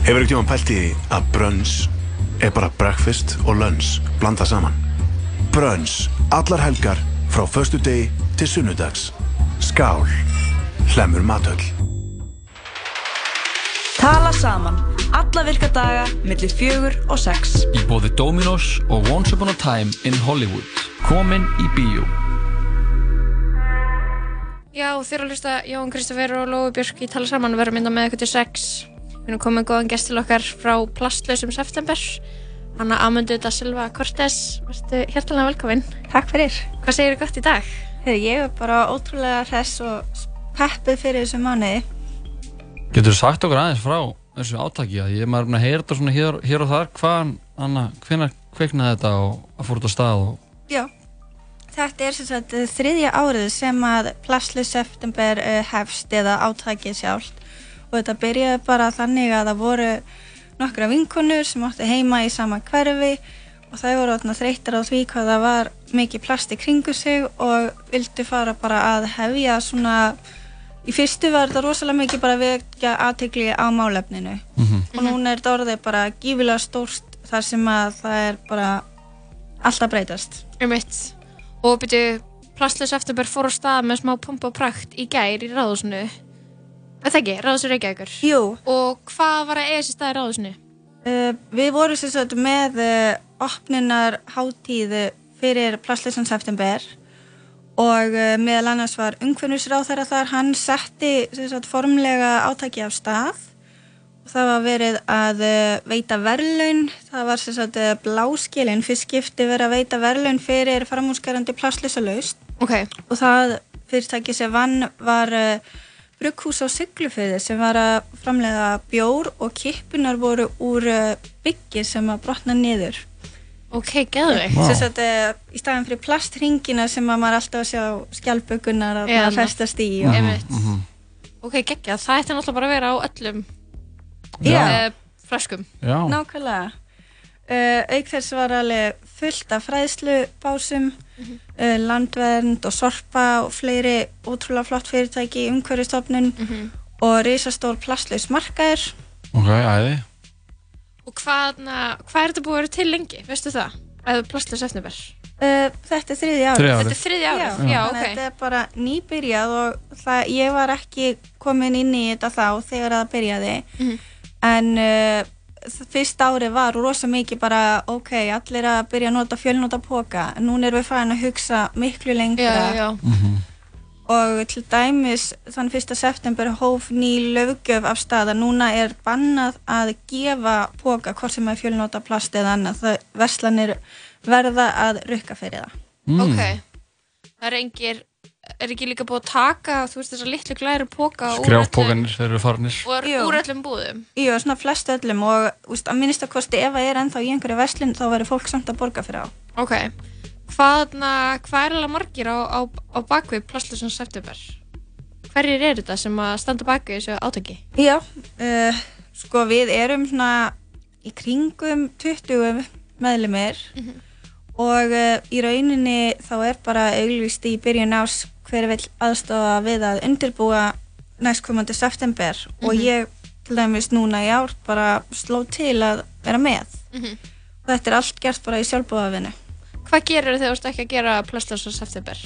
Hefur ekki tíma pælt í að brunch er bara breakfast og lunch blanda saman? Brunch, allar helgar frá förstu degi til sunnudags. Skál, hlemur matöll. Tala saman. Alla virka daga, millir fjögur og sex. Í bóði Dominos og Once Upon a Time in Hollywood. Komin í bíó. Já, þér að hlusta Jón Kristoffer og Lói Björk í tala saman vera mynda með eitthvað til sex. Við erum komið góðan gest til okkar frá Plastlausum September. Hanna Amundu da Silva Cortés. Verstu hjertalega velkominn. Takk fyrir. Hvað segir þið gott í dag? Heyrðu, ég er bara ótrúlega hress og peppuð fyrir þessu mánuði. Getur þú sagt okkur aðeins frá þessu átaki að ég er maður að heyra þetta svona hér, hér og þar hvaðan, Anna, hvenær kveiknaði þetta og að fór út á stað og Já. Þetta er sem sagt eh, þriðja árið sem að Plastlaus September uh, hefst eða átakið sjálft og þetta byrjaði bara þannig að það voru nokkra vinkonur sem áttu heima í sama hverfi og þau voru þarna þreyttar á því hvað það var mikið plast í kringu sig og vildu fara bara að hefja svona í fyrstu var þetta rosalega mikið bara að vekja aðtegli á málefninu og núna er þetta orðið bara gífilega stórt þar sem að það er bara alltaf breytast Um mitt. Og byrju, Plastlaus September fór á stað með smá pompa og prakt í gær í ráðhúsinu. Er það ekki? Ráðhúsinu Reykjavíkur? Jú. Og hvað var að eiga sér stað í ráðhúsinu? Uh, við vorum sagt með uh, opnunar hátíð fyrir Plastleysan september og uh, meðal annars var umhverfisráð þeirra þar, hann setti sagt, formlega átaki af stað og það var verið að uh, veita verðlaun, það var sagt uh, bláskilin, fyrst skipti verið að veita verðlaun fyrir framhúsgarandi plastleysa laust Ok. og það fyrirtæki sem vann var brugghús á Sigluföði sem var að framlega bjór og kippunar voru úr byggi sem að brotna niður. Ok, geðveikt. Wow. Þess að uh, í staðin fyrir plastringina sem að maður alltaf að sjá skjálpökunar að það festast í. Og, Einmitt. Ok, geggja. Það ætti náttúrulega bara að vera á öllum Já. eh, flöskum. Já. Nákvæmlega. Uh, auk þess var alveg fullt af fræðslubásum, uh, landvernd og sorpa og fleiri ótrúlega flott fyrirtæki í umhverfistofnun og risastór plastlaus markaður. Ok, æði. Og hvað, hvað er þetta búið að vera til lengi? Veistu það? Eða Plastlaus September? Uh, þetta er þriðja árið. Þetta er þriðja árið? Já, Já, ok. Þetta er bara nýbyrjað og það, ég var ekki komin inn í þetta þá þegar það byrjaði. Mhm. En uh, fyrst árið var rosa mikið bara, ok, allir að byrja að nota fjölnota póka. En núna erum við farin að hugsa miklu lengra. Já, já. Og til dæmis þann 1. september hóf ný löggjöf af stað að núna er bannað að gefa póka hvort sem er fjölnota plast eða annað. Það verslanir verða að rukka fyrir það. Mm. Ok. Það er engir, er ekki líka búið að taka, þú veist þessar litlu glæru póka Skrjáfpókanir, þeir eru farnir. og úr öllum búðum? Jú, svona flest öllum og úst, að minnstakosti ef það er ennþá í einhverju verslun þá verður fólk samt að borga fyrir á. Ok. Hvaðna, hvað er alveg margir á, á, á bakvið Plastlausum September? Hverjir eru þetta sem að standa bakvið þessu átaki? Já, uh, sko við erum svona í kringum 20 meðlumir og uh, í rauninni þá er bara auglvist í byrjun ás hver vill aðstofa við að undirbúa næstkomandi september og Mhm. ég til dæmis núna í ár bara sló til að vera með Mhm. og þetta er allt gert bara í sjálfbúðafinu. Hvað gerir þegar þú ert ekki að gera Plastlausum September?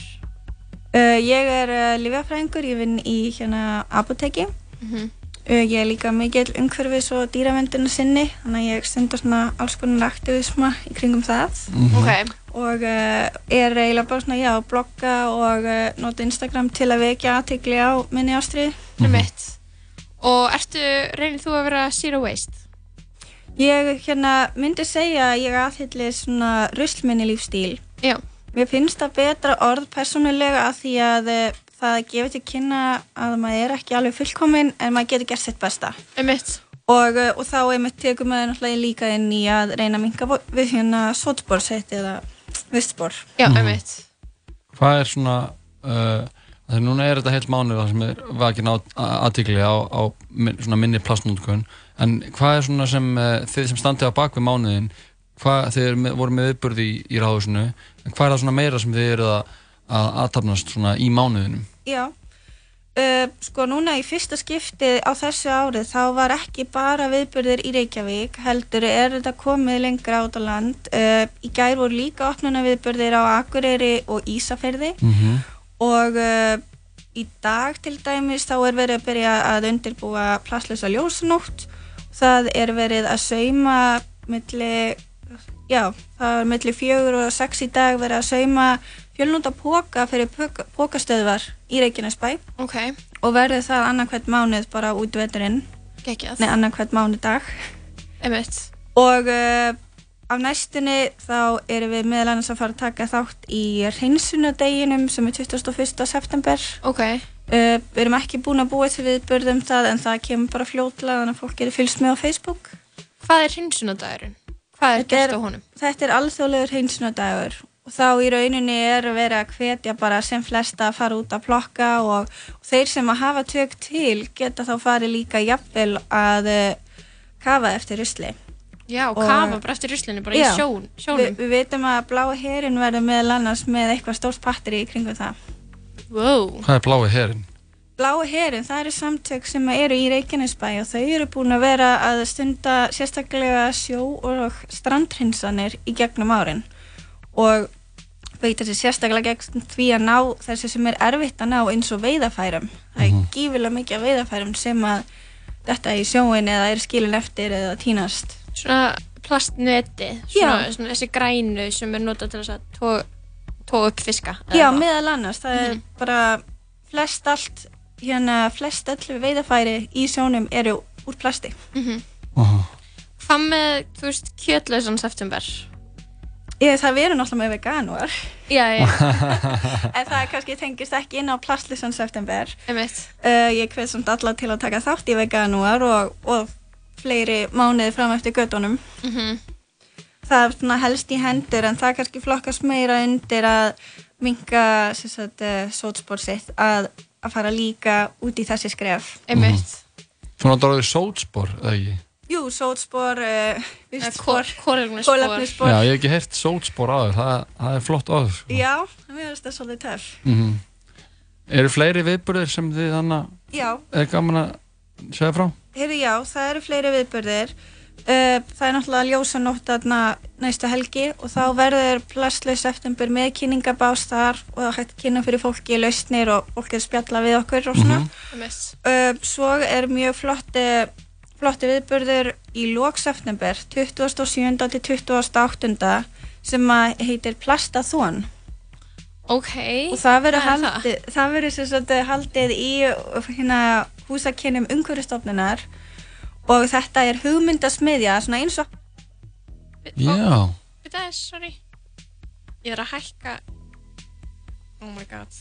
Uh, ég er uh, lífjafræðingur, ég vinn í hérna apoteki. Mhm. Uh, ég er líka mikill umhverfis og dýravenduna sinni, þannig að ég stundur svona alls konar aktivisma í kringum það. Ok. Og uh, er eiginlega bara svona, já, blogga og uh, nota Instagram til að vekja aðtegli á minni ástrið. Mm mitt. Og ertu, reynir þú að vera zero waste? Ég hérna myndi segja að ég aðhyllið svona ruslminni lífstíl. Já. Mér finnst það betra orð persónulega að því að uh, það gefur til kynna að maður er ekki alveg fullkominn en maður getur gert sitt besta. Um mitt. Og, uh, og þá einmitt tekur maður náttúrulega líka inn í að reyna að minka við hérna sótborðsett eða vistbor. Já, um mitt. Hvað er svona uh, Þegar núna er þetta heilt mánuð sem er vakin aðtíkli á, á minni plastnótkun en hvað er svona sem uh, þið sem standið á bakvið mánuðin hvað þið voru með viðburði í, í ráðusinu en hvað er það svona meira sem þið eru að, að aðtapnast svona í mánuðinum? Já, uh, sko núna í fyrsta skiptið á þessu árið þá var ekki bara viðbyrðir í Reykjavík, heldur er þetta komið lengra át á land. Uh, í gær voru líka opnuna viðbyrðir á Akureyri og Ísafyrði Mhm. og uh, í dag til dæmis þá er verið að byrja að undirbúa plasslösa ljósanótt. Það er verið að sauma milli, já, það er milli fjögur og sex í dag verið að sauma fjölnúta póka fyrir póka- pókastöðvar í Reykjanesbæ. Ok, og verður það annarkvæmt mánuð bara út veturinn, nei annarkvæmt mánudag. Einmitt. og uh, á næstunni þá erum við meðal annars að fara að taka þátt í hreinsunadeginum sem er 21. september. Ok, uh, við erum ekki búin að búa til viðbörðum það en það kemur bara fljótlega þannig að fólk getur fylgst með á Facebook hvað er hinsunadagurinn? Hvað er gert er- á honum? Þetta er alþjóðlegur hreinsunadagur og þá í rauninni er verið að hvetja bara sem flesta að fara út að plokka og, og þeir sem að hafa tök til geta þá farið líka jafnvel að uh, kafa eftir rusli. Já, Og- kafa bara eftir ruslinu, bara Já. í sjón, Vi, sjónum. við veitum að blái herin verður meðal annars með eitthvað stórt patteri í kringum það. Wow. Hvað er blái herin? Blái herin, það eru samtök sem eru í Reykjanesbæ og þau eru búin að vera að stunda sérstaklega sjó- og strandhrinsanir í gegnum árin og beita sér sérstaklega gegn því að ná þessi sem er erfitt að ná eins og veiðafærum. Það er gífilega mikið af veiðafærum sem að þetta í sjóin eða er skilin eftir eða tínast. Svona plastneti, svona, svona þessi grænu sem er notað til þess að tóa tó upp fiska. eða Já, eitthvað. meðal annars. Það er bara flest allt, hérna flest allir veiðafæri í sjónum eru úr plasti. Mhm. Hvað með, þú veist, kjötlausan september? Ég, það veru náttúrulega með veganúar. Já, já. en það kannski tengist ekki inn á plastlýsan september. Einmitt. Uh, ég hvet samt alla til að taka þátt í veganúar og, og fleiri mánuði fram eftir göttunum. Mhm. Það er svona helst í hendur en það kannski flokkast meira undir að minga uh, sótspór sitt að, að fara líka út í þessi skref. Einmitt. Svona dráður sótspor, eða ekki? Jú, sótspór, uh, vistspór, kólefnisspor. kólefnisspor. Já, ég hef ekki heyrt sótspor áður, það, það er flott áður. Sko. Já, það verðast það svolítið töff. Mm Eru fleiri viðburðir sem þið þannig Já, er gaman að segja frá? Heyrðu, já, það eru fleiri viðburðir. Uh, það er náttúrulega ljósanótt aðna næsta helgi og þá verður plastlaus september með kynningabás þar og það hægt kynna fyrir fólki lausnir og fólk er að spjalla við okkur og svona. Einmitt. Uh, svo er mjög flotti, flotti viðburður í lók september, 27. til 28. sem að heitir Plastathon Ok. og það verður Hvað er það? haldið, haldið í hérna, húsakynnum umhverfistofnunar og þetta er hugmyndasmiðja svona eins og Já. Þetta er, sorry. Ég er að hækka. Oh my god.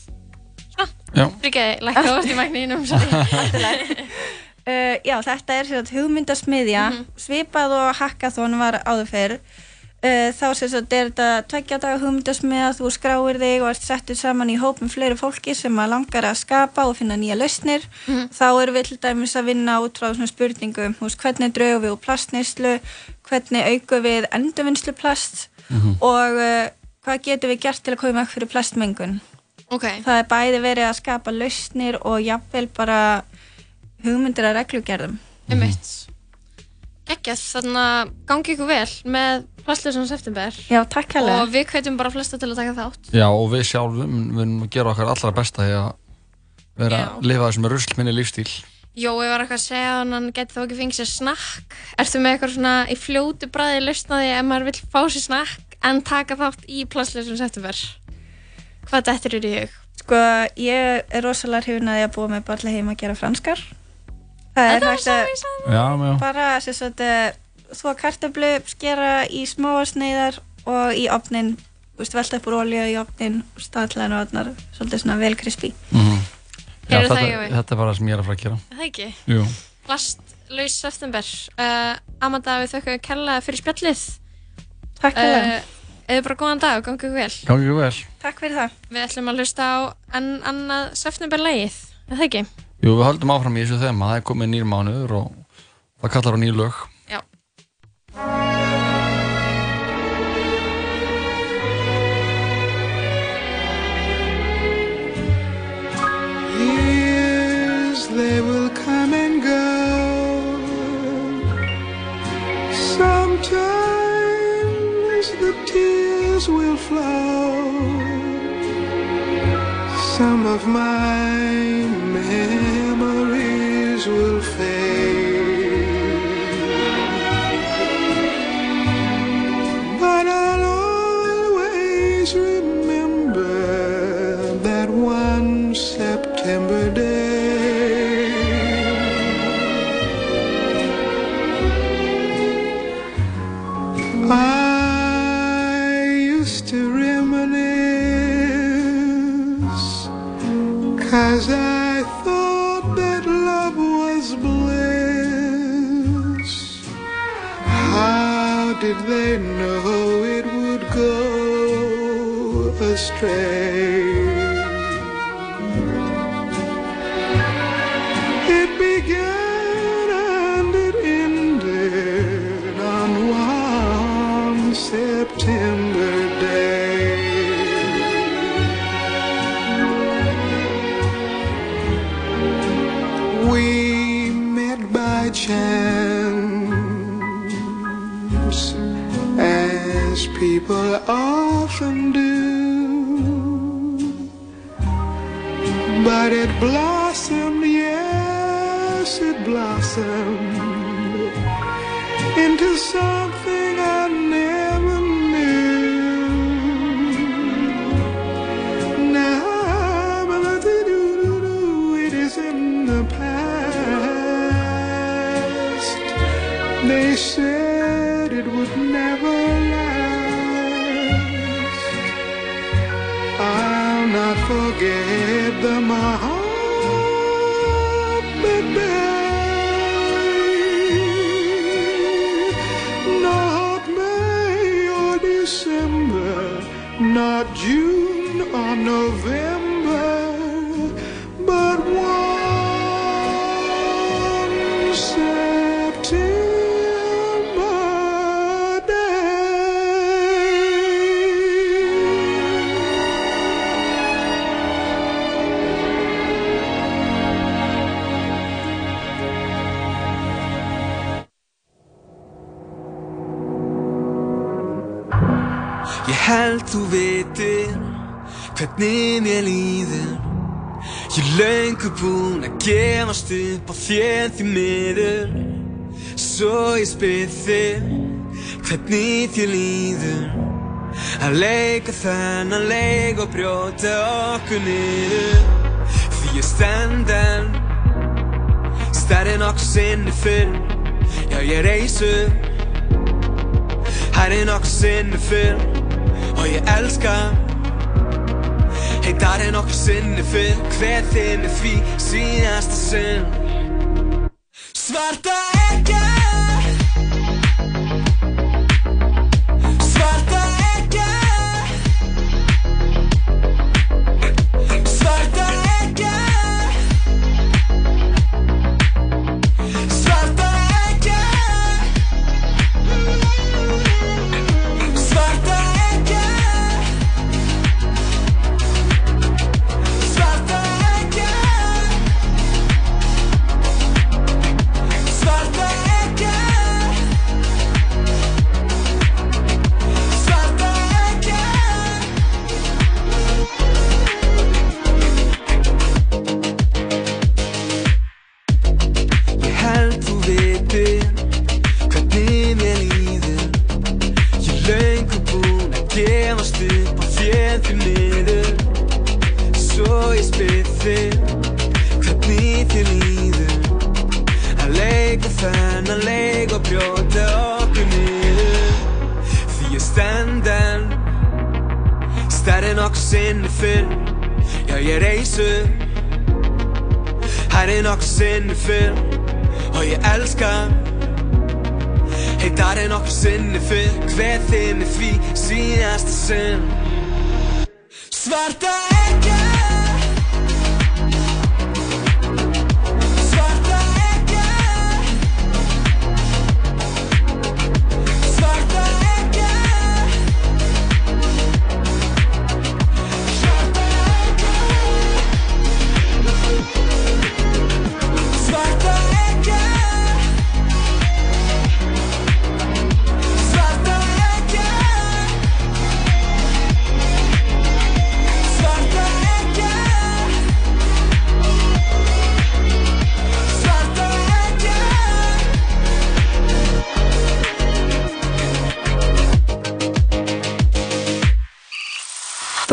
Svona. Já. Fríkjaði, lækka ást í magninum, sorry. uh, já, þetta er sem sagt hugmyndasmiðja svipað og hackathon var áður fyrr uh, þá sem sagt er þetta tveggja daga hugmyndasmiðja þú skráir þig og ert settur saman í hóp með fleiri fólki sem að langar að skapa og finna nýja lausnir Mhm. þá erum við til dæmis að vinna út frá svona spurningum veist, hvernig draugum við úr plastneyslu hvernig aukum við endurvinnslu plast Mhm. og uh, hvað getum við gert til að koma ekki fyrir plastmengun Ok. það er bæði verið að skapa lausnir og jafnvel bara hugmyndir að reglugerðum Einmitt. Ekkert, þannig að gangi ykkur vel með Plastlösun september. Já, takk hérlega. Og við hvetjum bara flesta til að taka þátt. Já, og við sjálfum munum að gera okkar allra besta í að vera Já. að lifa þessum ruslminni lífstíl. Jói var eitthvað að segja að hann geti þá ekki fengið sér snakk. Ertu með eitthvað svona í fljótu bræði lausnaði ef maður vill fá sér snakk en taka þátt í Plastlösun september? Hvað dettur eru í hug? Sko, ég er rosalega hrifin að ég að búa með barla heima að gera franskar. Það er hægt að Já, já. bara sem sagt, eh, þvo kartöflu, skera í smáa sneiðar og í opnin, velta upp úr olíu í opnin og staðlega og svolítið svona vel krispi. Mm Já, Heyrðu það, þetta, þetta er bara það sem ég er að fara að gera. Er Það ekki? Jú. Eða bara góðan dag og gangi ykkur vel. Gangi ykkur vel. Takk fyrir það. Við ætlum að hlusta á enn annað septemberlægið, er það ekki? Jú, við höldum áfram í þessu þema, það er komið nýr mánuður og það kallar á nýr lög. Years they will come and go. Sometimes the tears will flow. Some of my cause I thought that love was bliss. How did they know it would go astray? People often do. But it blossomed, yes, it blossomed into something the Mohammed day. Not May or December, not June or November, Held þú vitir hvernig mér líður. Ég löngu búinn að gefast upp á þér því miður. Svo ég spyr þig hvernig þér líður. Að leika þennan leik og brjóta okkur niður. Því ég stend enn Stærri nokkuð sinni fyrr. Já ég reis upp Hærri nokkuð sinni fyrr Og ég elska. Heitar en okkur sinni fyrr Hver þinn er því síðasta sinn. Svarta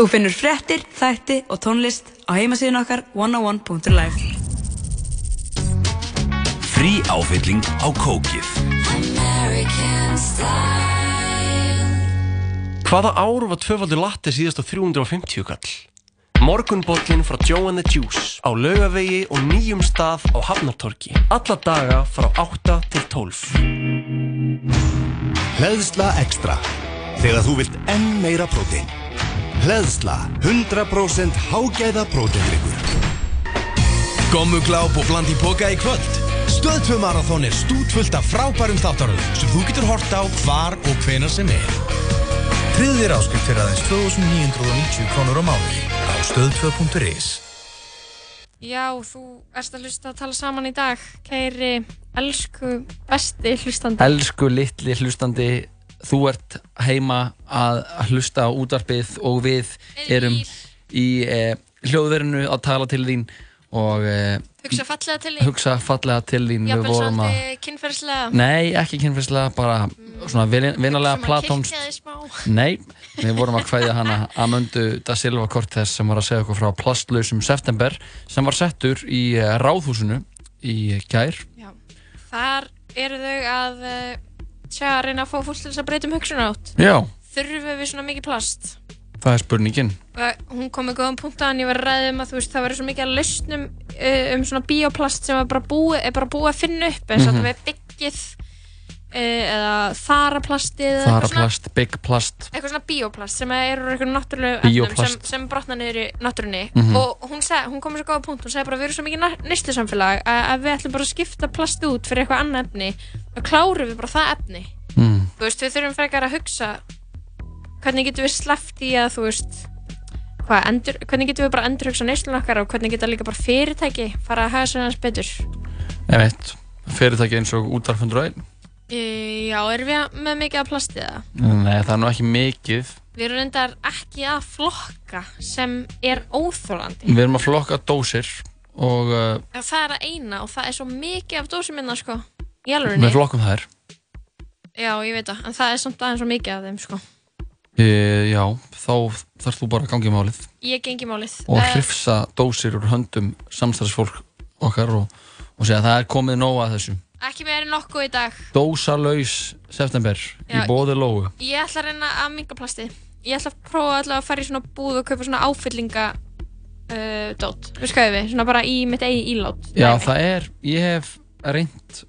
Þú finnur fréttir, þætti og tónlist á heimasíðun okkar 101.life Frí áfylling á kókið. Hvaða ár var tvöfaldur latte síðast á 350 kall? Morgunbollin frá Joe and the Juice á laugavegi og nýjum stað á Hafnartorki. Alla daga frá 8 til 12. Hleðsla Extra. Þegar þú vilt enn meira prótein. Hleðsla 100% hágæða próteindrykkur. Gommugláp og bland í boka í kvöld. Stöð 2 marathón er stútfullt af frábærum þáttaröðum sem þú getur hort á hvar og hvenar sem er. Tryggðir áskrift fyrir aðeins 2990 krónur á mánuði á stöð2.is. Já, þú erst að hlusta að tala saman í dag, kæri, elsku, besti hlustandi. Elsku litli hlustandi, þú ert heima að hlusta á útvarpið og við erum í eh, hljóðverinu að tala til þín og eh, Hugsa fallega til þín. hugsa fallega til þín. Við Jafnvel vorum að- svolítið kynferðslega. Nei, ekki kynferðslega, bara svona vin- vinalega platónst. Nei, við vorum að kvæðja hana Amundu da Silva Cortez sem var að segja okkur frá plastlausum september sem var settur í eh, ráðhúsinu í gær. Já. Þar eru þau að uh, tja, reyna að fá fólk til þess að breyta um hugsun átt. Já, Þurfum við svona mikið plast? það er spurningin. Og hún kom með góðan punkt að hann ég var að ræða um að þú veist það verður svo mikið að lausnum um svona bioplast sem er bara búið, er bara búið að finna upp eins og Mhm. þetta með byggið uh, eða þaraplastið eða eitthvað svona- Þaraplast, big plast. eitthvað svona bioplast sem eru eitthvað náttúrulegu efnum sem, sem brotna niður í náttúrunni. Mhm. og hún, hún kom með svo góða punkt hún segi bara við erum svo mikið nýstu samfélag að, við ætlum bara að skipta plast út fyrir eitthvað annað efni og klárum við bara það efni. Mm. þú veist við þurfum frekar að hugsa hvernig getum við sleppt í að þú veist hvað, endur, hvernig getum við bara endur hugsa neyslun okkar og hvernig geta líka bara fyrirtæki fara að hafa hans betur? Ég veit, fyrirtæki eins og e, já, erum við með mikið af plastið það? Nei, það er nú ekki mikið. Við erum reyndar ekki að flokka sem er óþólandi. Við erum að flokka dósir og uh, það er að eina og það er svo mikið af dósum minna, sko. Í alvörinni. við flokkum þær. Já, ég veit það. En það er samt aðeins svo mikið af þeim, sko. E, já, þá þarfst þú bara að gangi málið Ég gengi málið. og hrifsa dósir úr höndum samstæðsfólk okkar og, og segja að það er komið nóg að þessu. Ekki meira en nokkuð í dag. Dósalaus september Já. í bóði lógu. Ég ætla að reyna að minga plastið. Ég ætla að prófa allavega að fara í svona búð og kaupa svona áfyllinga uh, dót. Við skoðum við, svona bara í mitt eigi ílát. Já, það er, ég hef reynd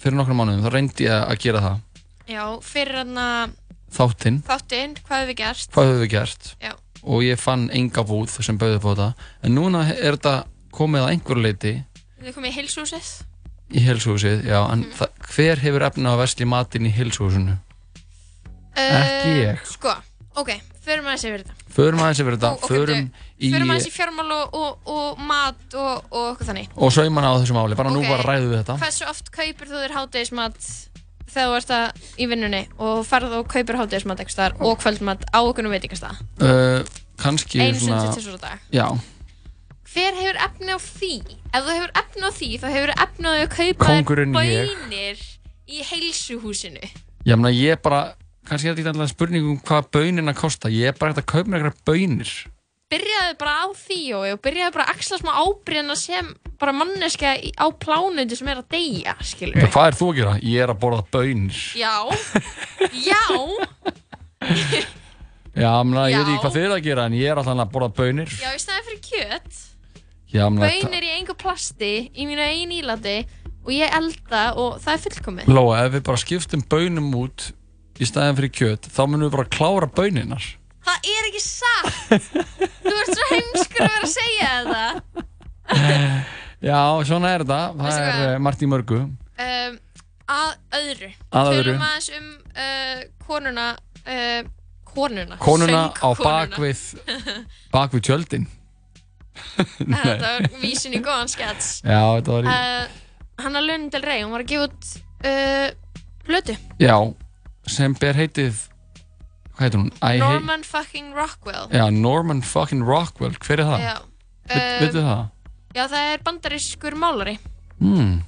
fyrir nokkrum mánuðum, þá reyndi ég að gera það. Já, fyrir hann að Þáttinn, þáttinn, hvað hefur við gert? hvað höfum við gert? Já. Og ég fann enga búð sem bauði upp á þetta. En núna er þetta komið að einhverju leiti Við komum í heilsúsið. Í heilsuhúsið, já, en Mhm. það, hver hefur efna að vesli matinn í heilsuhúsinu? Ekki ég. Sko, ok, förum aðeins yfir þetta. Förum aðeins yfir þetta, Ó, ok, förum í, Förum aðeins í fjármál og, og, og mat og, og okkur þannig. og sauman á þessu máli, bara nú Ok, bara ræðu við þetta. Hversu oft kaupir þú þér hátegismat þegar þú ert að í vinnunni og ferð og kaupir hátegismat eitthvað staðar og kvöldmat á okkur veitingastað? Uh, kannski Einu sinni svona, til tvisvar á dag. já, Hver hefur efni á því? Ef þú hefur efni á því, þá hefur efni á því að kaupa bönir í heilsuhúsinu. ég meina ég bara, kannski er þetta alltaf spurning um hvað bönina kosta, ég er bara hægt að kaupa mér eitthvað bönir. Byrjaðu bara á því og byrjaðu bara að axla smá ábyrðina sem bara manneska á plánundi sem er að deyja, skilur Hvað er þú að gera? Ég er að borða bönir. Já, já, Já, ég meina, ég veit Já. ekki hvað þið er að gera, en ég er alltaf að borða bönir. já, í staði fyrir kjött Já, Bönir í engu plasti í mínu einu ílati og ég elda og það er fullkomið Lóa, ef við bara skiptum bönum út í staðin fyrir kjöt, þá munum við bara klára böninar. Það er ekki satt Þú ert svo heimskur að vera að segja þetta Já, svona er þetta. Það er hvað? margt í mörgu. um, Að öðru Að öðru. Tölum aðeins um uh, konuna uh, Konuna Konuna á bakvið, bakvið tjöldin. Þetta var vísin í góðan skets Já, þetta var í... uh, Hanna Lund Del Rey, hún var að gefa út uh, Plötu Já, sem ber heitið, hvað heitir hún? I Norman fucking Rockwell Já, Norman fucking Rockwell, hver er það? Já. Veit, Um, það? Já, það er bandarískur málari Hmm.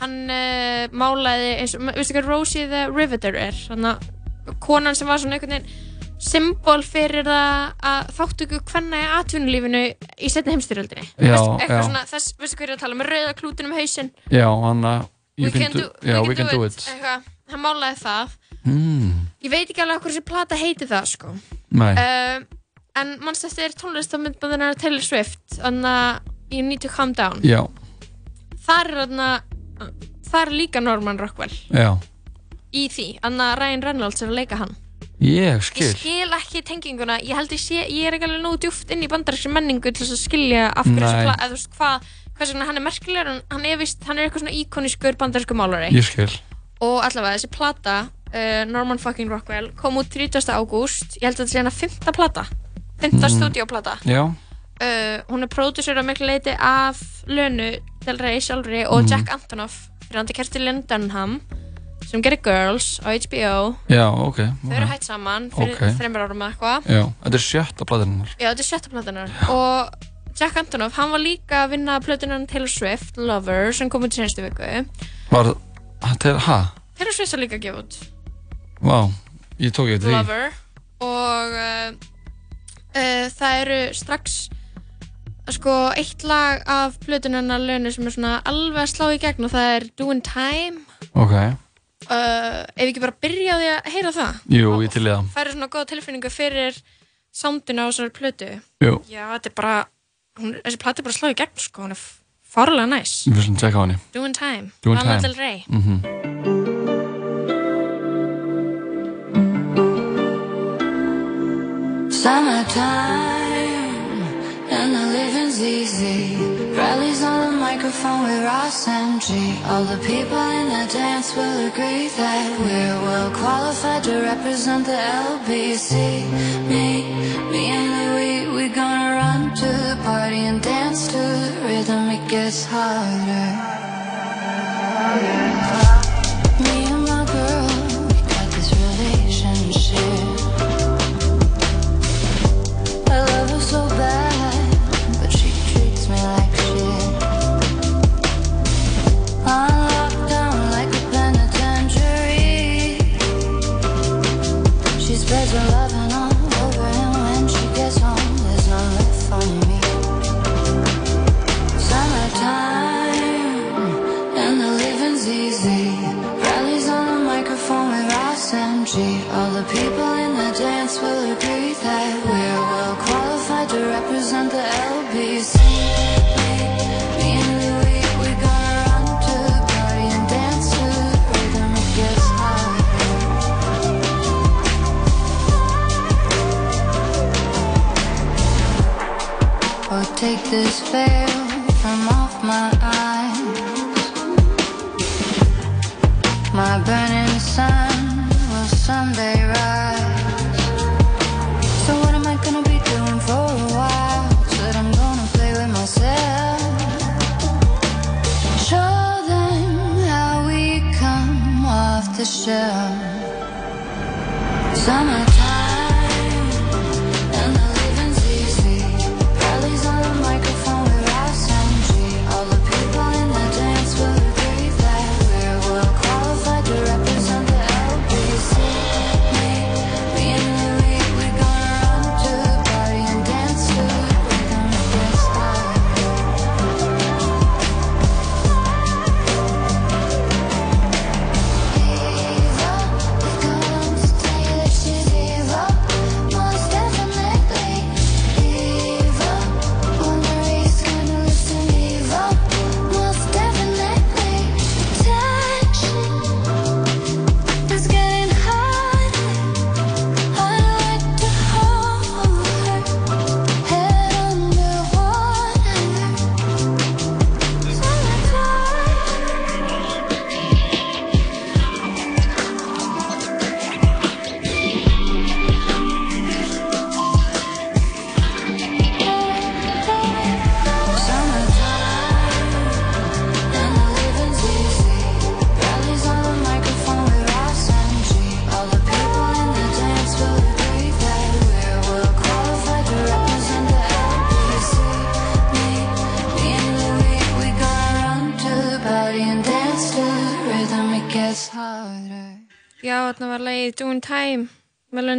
Hann uh, málaði eins og, veistu hvað Rosie the Riveter er Þannig að konan sem var svona einhvern veginn symbol fyrir það að þáttöku hvenna í atvinnulífinu í setni heimstyrjöldinni eitthvað svona, þess, veistu er að tala með rauða klútin um hausinn. Já, hann að... We can do, já, we can do it. Eitthvað, hann málaði það. Hmm. Ég veit ekki alveg hvað þessi plata heiti það sko. Uh, En mannst eftir tónlistamindbandina Taylor Swift Þannig að You Need to Calm Down? Já, Þar er þarna Þar er líka Norman Rockwell já. Í því, þannig að Ryan Reynolds er að leika hann Ég Ég skil. skil ekki tenginguna Ég held ég sé, ég er ekki alveg nógu djúft inn í bandarískri menningu til þess að skilja af hverju plata, eða þú veist hvað hvað sem hann er merkilegur, hann er vist hann er eitthvað svona íkonískur bandarísku málari Ég skil. og allavega þessi plata uh, Norman fucking Rockwell kom út 30. ágúst ég held að þetta sé hann að fymta plata fymta Mm. stúdíóplata Já. uh, hún er pródusur að miklu leiti af Lönu Del Rey sjálfri og Mm. Jack Antonoff fyrir hann til Kerti Lindenham sem gerir Girls á HBO Já, ok. þau eru hætt saman fyrir Ok. þreymur árum eða eitthvað þetta er sjötta platinunar. Já, þetta er sjötta platunar og Jack Antonoff, hann var líka að vinna plötunan Taylor Swift, Lover, sem kom út í senstu viku Var, er, hæ? Taylor Swift var líka að gefa út Vá, ég tók ég þetta því. Lover og uh, uh, það eru strax sko eitt lag af plötunarna lönu sem er svona alveg að slá í gegn og það er Doing Time Ok. Uh, ef ekki bara byrja á því að heyra það Jú, ég til í það. færi svona góða tilfinningu fyrir soundinu á þessari plötu Jú. já, þetta er bara hún, þessi plötu er bara að slá í gegn sko, hún er farlega næs Við viljum tjekka á henni. Doing Time, Doing Lana Time. Del Rey Mhm. Summertime and the living's easy. Microphone with Ross and G. All the people in the dance will agree that we're well qualified to represent the LBC. Me, me and Louis, we gonna run to the party and dance to the rhythm. It gets harder. Me burning sun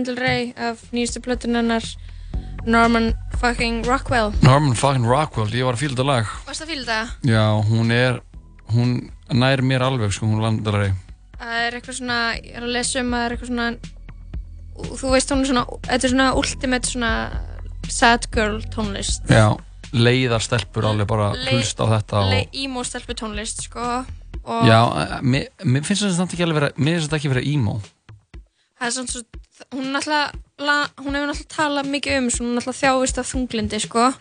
Lana Del Rey af nýjastu plötun hennar Norman fucking Rockwell. Norman fucking Rockwell, ég var að fíla þetta lag Varst það að fíla það? Já, hún er hún nær mér alveg sko, hún landar rey Það er eitthvað svona, ég er að lesa um að það er eitthvað svona, þú veist hún er svona, þetta er svona ultimate svona sad girl tónlist. Já, leiðar stelpur alveg bara hlust á þetta og, Le- Emo stelpu tónlist, sko. Og Já, eh, mér, mér finnst þetta ekki alveg vera mér finnst þetta ekki vera emo það er svona svo, hún er la- hún hefur náttúrulega talað mikið um, hún er náttúrulega þjáist af þunglindi, sko.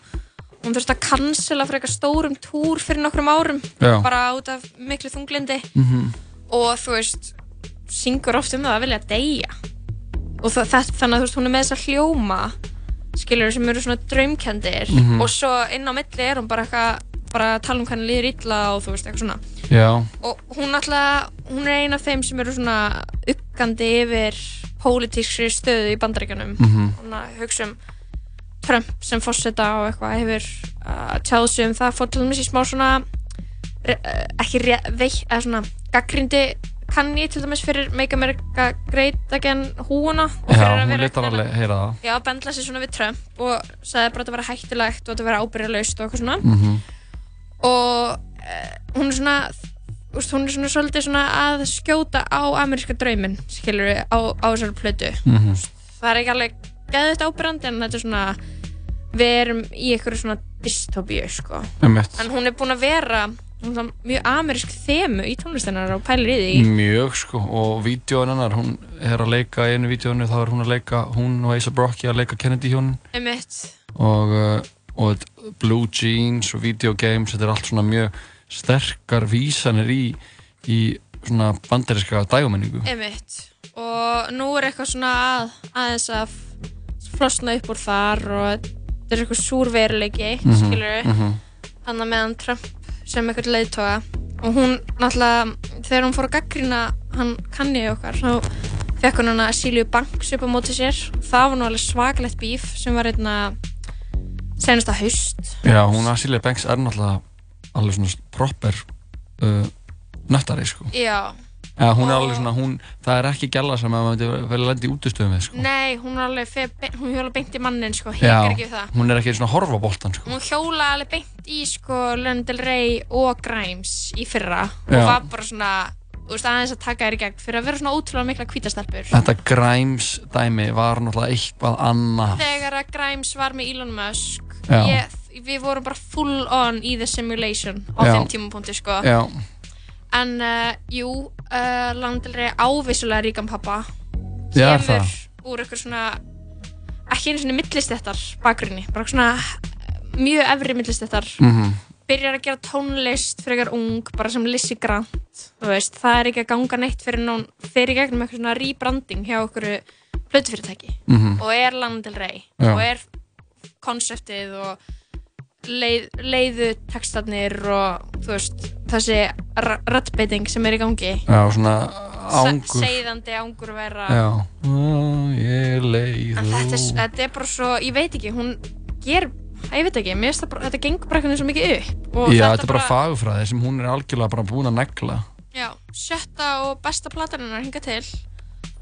Hún þurfti að cancela fyrir eitthvað stórum túr fyrir nokkrum árum, Já. bara út af miklu þunglindi. Mhm. og þú veist syngur oft um það að vilja deyja og það, það, þannig að þú veist hún er með þess að hljóma skilur sem eru svona draumkendir Mhm. og svo inn á milli er hún bara eitthvað bara að tala um hvernig líður illa og þú veist eitthvað svona Já, og hún alltaf, hún er ein af þeim sem eru svona uggandi yfir pólitískri stöðu í bandaríkjanum Mhm. hún að hugsa um Trump sem fórseta og eitthvað hefur uh, tjáð sig um það fór til dæmis í smá svona re, uh, ekki re, veik, eða svona gaggrindi kanni til dæmis fyrir Make America Great Again húuna og já fyrir að hún vera það já, bendla sig svona við Trump og sagði bara að þetta vera hættulegt og þetta vera ábyrjalaust og eitthvað svona Mhm. og uh, hún er svona veist, hún er svona svolítið svona að skjóta á ameríska drauminn skilur við á, á þessari plötu. Mhm. það er ekki alveg geðvægt ábyrjandi en þetta er svona við erum í einhverju svona dystopíu sko. En hún er búin að vera er mjög amerísk þemu í tónlistennar og pælir í því. Mjög sko og vídjóin hennar, hún er að leika í einu vídjóinu, þá er hún að leika hún og Asa Brocky að leika Kennedy hjónin og, uh, og Blue Jeans og Video Games, þetta er allt svona mjög sterkar vísanir í, í svona banderiska dægumenningu Einmitt. og nú er eitthvað svona að, aðeins að flosna upp úr þar og þetta er eitthvað súrveruleiki mm Mhm, skilur mhm. þannig meðan Trump sem eitthvað leiðtoga. Og hún náttúrulega þegar hún fór að gaggrina hann kanni okkar þá fekk hún hana Silju Banks upp á móti sér. Það var nú alveg svakalegt bíf sem var einna senasta haust. Já, hún Asilia Banks er náttúrulega alveg svona proper uh, nöttari sko. Já, Eða hún er alveg svona, hún, það er ekki gæla sem að maður vel lendi í útustöðum við sko. Nei, hún er alveg be- hún hjóla beint í mannin sko, hekar ekki við það. hún er ekki svona að horfa á boltan sko. Hún hjóla alveg beint í sko Lana Del Rey og Grimes í fyrra. Og Já. var bara svona þú veist aðeins að taka þér í gegn fyrir að vera svona ótrúlega mikla kvítastelpur Þetta Grimes dæmi var náttúrulega eitthvað annað. Þegar að Grimes var með Elon Musk Já. ég, við vorum bara full on í the simulation á þeim tímapunkti sko Já, en uh, jú uh, Rey ávissulega ríkan pappa Já, kemur það? úr eitthvað svona ekki einu svona millistettar bakgrunni bara svona mjög efri millistettar Mhm. byrjar að gera tónlist frekar ung, bara sem Lizzie Grant veist, það er ekki að ganga neitt fyrir hún fyrir gegnum eitthvað svona rebranding hjá okkur plötufyrirtæki Mhm. og er Já. og er konseptið og leið, leiðu textarnir og þú veist, þessi rattbeiting sem er í gangi. Já, svona Se- ángur seiðandi ángur vera. Já, ég leið en þetta þetta er bara svo, ég veit ekki hún ger, ég veit ekki, mér finnst það þetta gengur bara eitthvað svo mikið upp. Og Já, þetta er bara fagfræði sem hún er algjörlega bara búin að negla. Já, sjötta og besta platan hennar hinga til.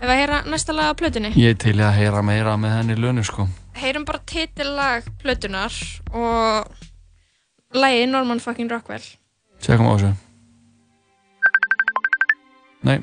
Ef að heyra næsta lag á plötunni. Ég til í að heyra meira með henni lönu sko Heyrum bara titillag plötunar og lagið Norman fucking Rockwell. Tjekkum á þessu Nei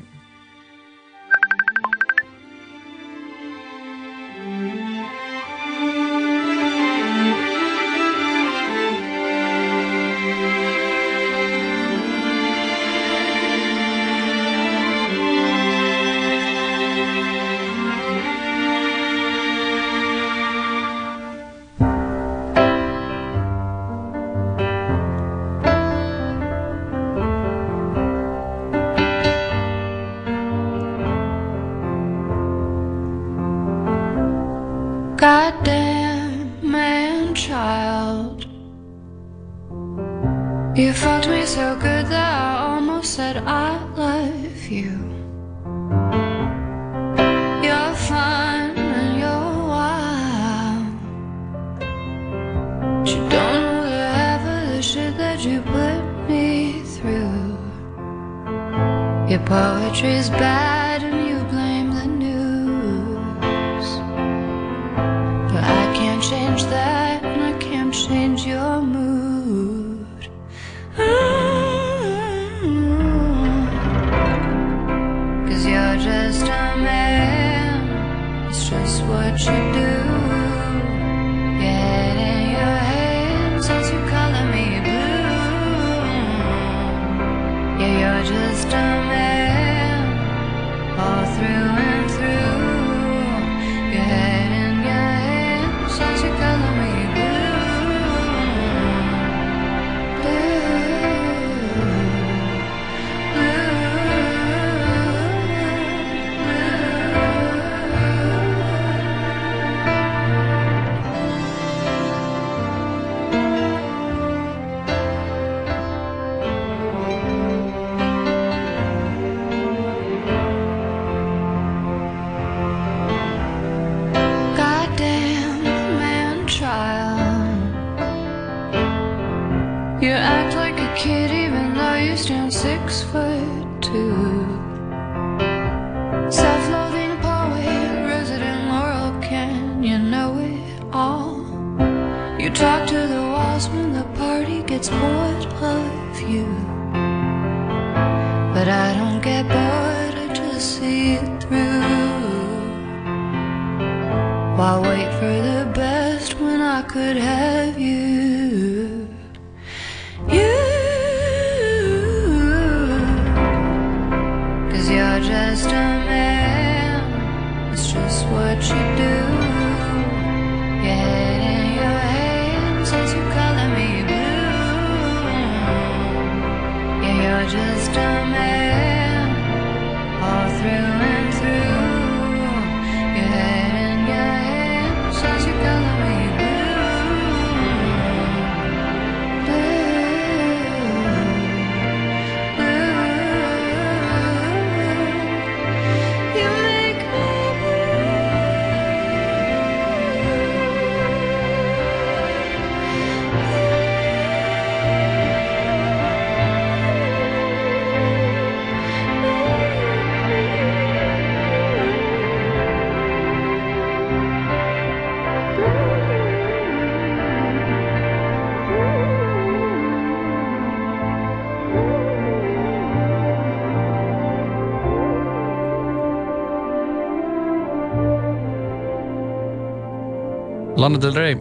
Lana Del Rey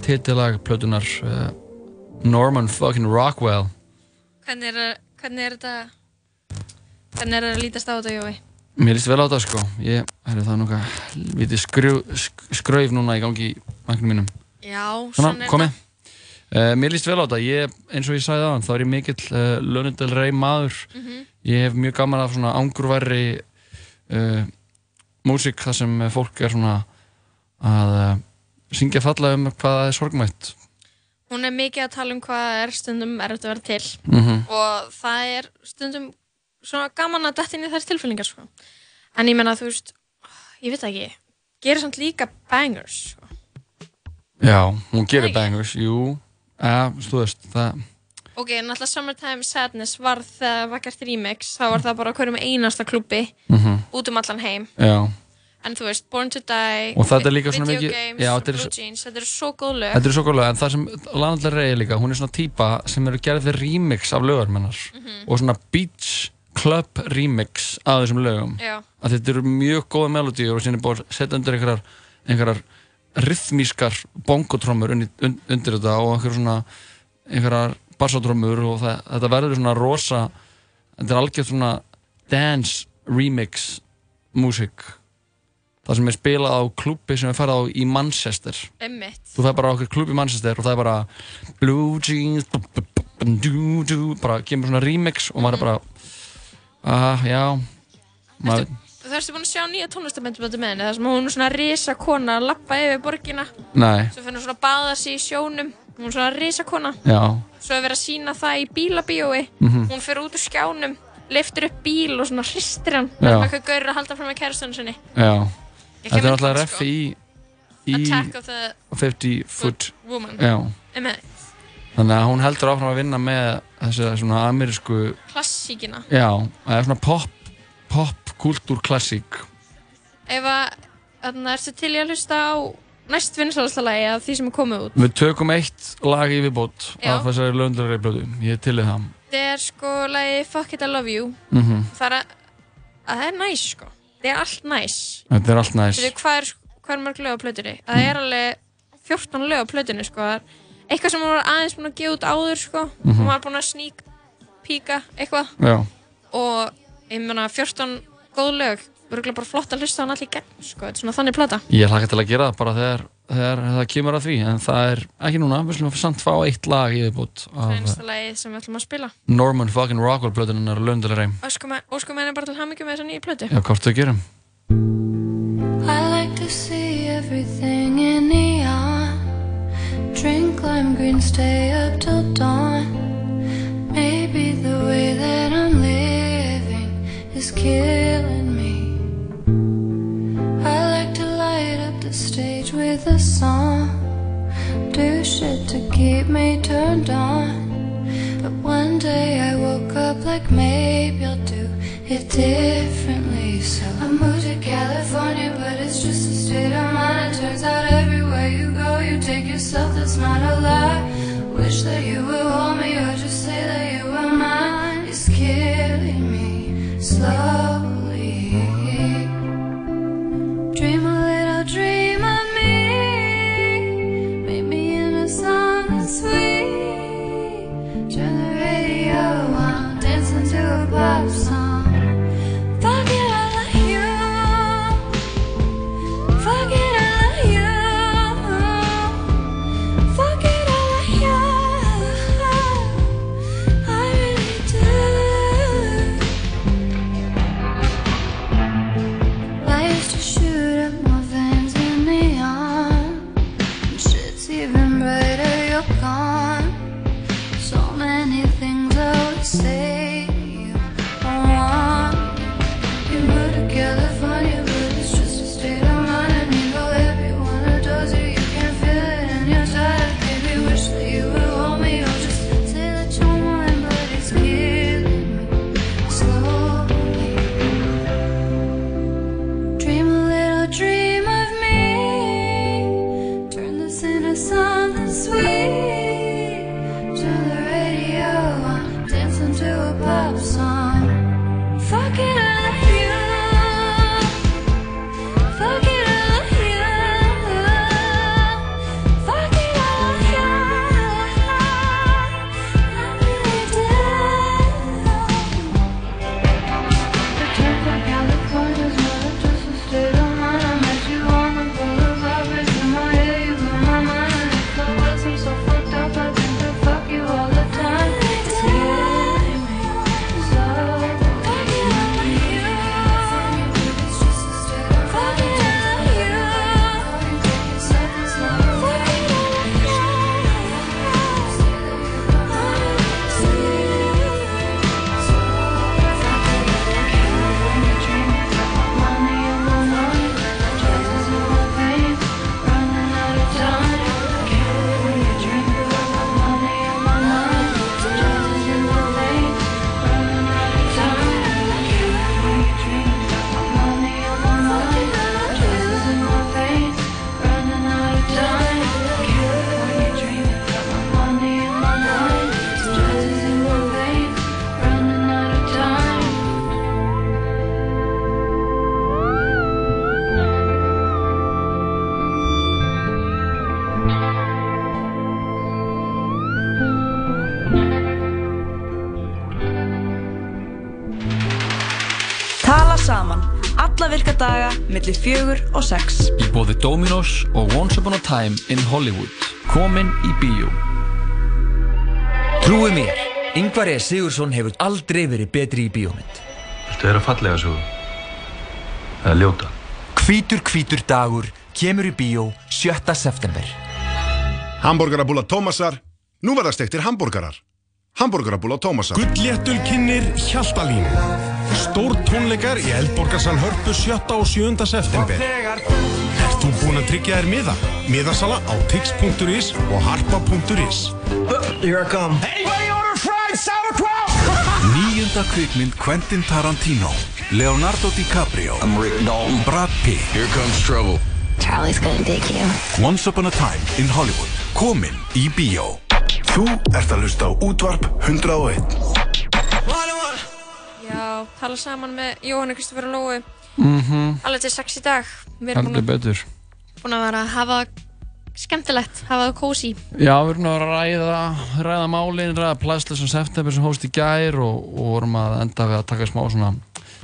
titilag plötunar uh, Norman fucking Rockwell. Hvernig er, hvernig er þetta Hvernig er þetta að lítast á þetta, Jói? Mér líst vel á það sko. Ég er það nokkað vitið skrjú, sk skrauf núna í gangi í vagnum mínum. Já, Svona, komið. Uh, Mér líst vel á það, ég, eins og ég sagði það þá er ég mikill uh, Lana Del Rey maður. Mhm. ég hef mjög gaman af svona angurværi uh, músík þar sem fólk er svona að uh, syngja falla um hvað það er sorgmætt Hún er mikið að tala um hvað er stundum erfitt að vera til Mhm. og það er stundum svona gaman að detta inn í þær tilfélningar sko. en ég menna þú veist ég veit ekki, gerir samt líka bangers sko. Já, hún gerir bangers, jú ja, veist, það ok, náttúrulega Summertime Sadness var það var gert remix þá var það bara hverjum einasta klubbi Mhm. út um allan heim Já, en þú veist, Born to Die Og þetta líka svona Video mikið- Games, já, þetta er Blue Jeans, þetta eru svo góð lög Þetta er svo góð lög, en það sem Lana Del Rey er líka, hún er svona típa sem eru gerðið remix af lögarmennar Mhm. og svona beach club remix af þessum lögum Já. að þetta eru mjög góða melodíur og síðan er búin að setja undir einhverjar, einhverjar rithmískar bongotrommur undir, undir þetta og einhverjar svona einhverjar bassatrommur og það, þetta verður svona rosa þetta er algjörð svona dance remix músík það sem er spilað á klubbi sem er farið á í Manchester. Einmitt. þú fær bara á okkur klubb í Manchester og það er bara Blue Jeans bu- bu- bu- bara kemur svona remix og maður er bara ah, já. Maður, Þú erstu búin að sjá nýja tónlistamöndum með henni þar sem hún er svona risa kona að lappa yfir borgina? Nei, svo finnur hún svona að baða sig í sjónum hún er svona risa kona. Já. Svo er verið að sína það í bílabíói. Mhm. hún fyrir út úr skjánum liftur upp bíl og svona hristir hann. Já. með eitthvað gaur að halda fram með kæristunum sinni. Já þetta er inn, reffi í, í Attack of the 50 foot Woman þannig að hún heldur áfram að vinna með þessi svona amerísku Klassíkina. já, það er svona pop pop kultúr klassík Ef að, þannig ertu til í að hlusta á næst vinsalasta lagi af því sem er komið út. við tökum eitt lag í viðbót af þessari löndurari blödu, ég til það Þetta er sko lagi Fuck It I Love You. Mhm. Það er að, að það er næs sko. Það er allt næs. þetta er allt næs Veitu hvað er, hvað er mörg lög á plötunni? Það er alveg 14 lög á plötunni sko. Eitthvað sem hún var aðeins búin að gefa út áður sko. Mhm. Hún var búin að sneak píka eitthvað. já, Og ég meina 14 góð lög. Verður bara flott að hlusta hann allir í gegn sko. Þetta er svona þannig plata. ég hlaka til að gera það bara þegar, þegar það kemur að því en það er ekki núna, við slumum samt fá eitt lag í viðbót Það er einsta lagi sem við ætlum að spila. Norman fucking Rockwell blöduninnar löndurari Óskum henni bara til hamingjum með þessa nýju plötu. já, hvort þau gerum I like to see everything in neon. Drink lime green, stay up till dawn. Maybe the way that I'm living is killing stage with a song. Do shit to keep me turned on. But one day I woke up like maybe I'll do it differently. So I moved to California, but it's just a state of mind. It turns out everywhere you go, you take yourself, that's not a lie. Wish that you would hold me or just say that you were mine. It's killing me slowly. Fjögur og sex. í bóði Dominos og Once Upon a Time in Hollywood komin í bíó Trúi mér, Ingvar E. Sigursson hefur aldrei verið betri í bíómynd. Viltu vera fallega svo? Eða ljóta? Hvítur hvítur dagur kemur í bíó 7. september. Hamborgarabúla Tómasar, nú verða stektir hambúrgarar. Hamborgarabúla Tómasar. Gullléttul kynir Hjaltalín Stór tónleikar í Eldborgarsal Hörpu 7. og 7. september Ert þú búinn að tryggja þér miða? Miðasala á tix.is og harpa.is Here I come. Hey, buddy, order fried sauerkraut! Nýjunda kvikmynd Quentin Tarantino Leonardo DiCaprio I'm Rick Dalton Brad Pitt Here comes trouble Charlie's gonna dig you. Once Upon a Time in Hollywood Komin í bíó Þú ert að hlusta á útvarp 101 Já, tala saman með Jóhannu Kristoffer og Lói Mhm. alveg til sex í dag. Við erum Heldur búin að, betur. búin að vera að hafa skemmtilegt, hafa það kósi Já, við erum að vera að ræða, ræða málin, ræða Plæslis og September sem hóst í gær og, og vorum að enda við að taka smá svona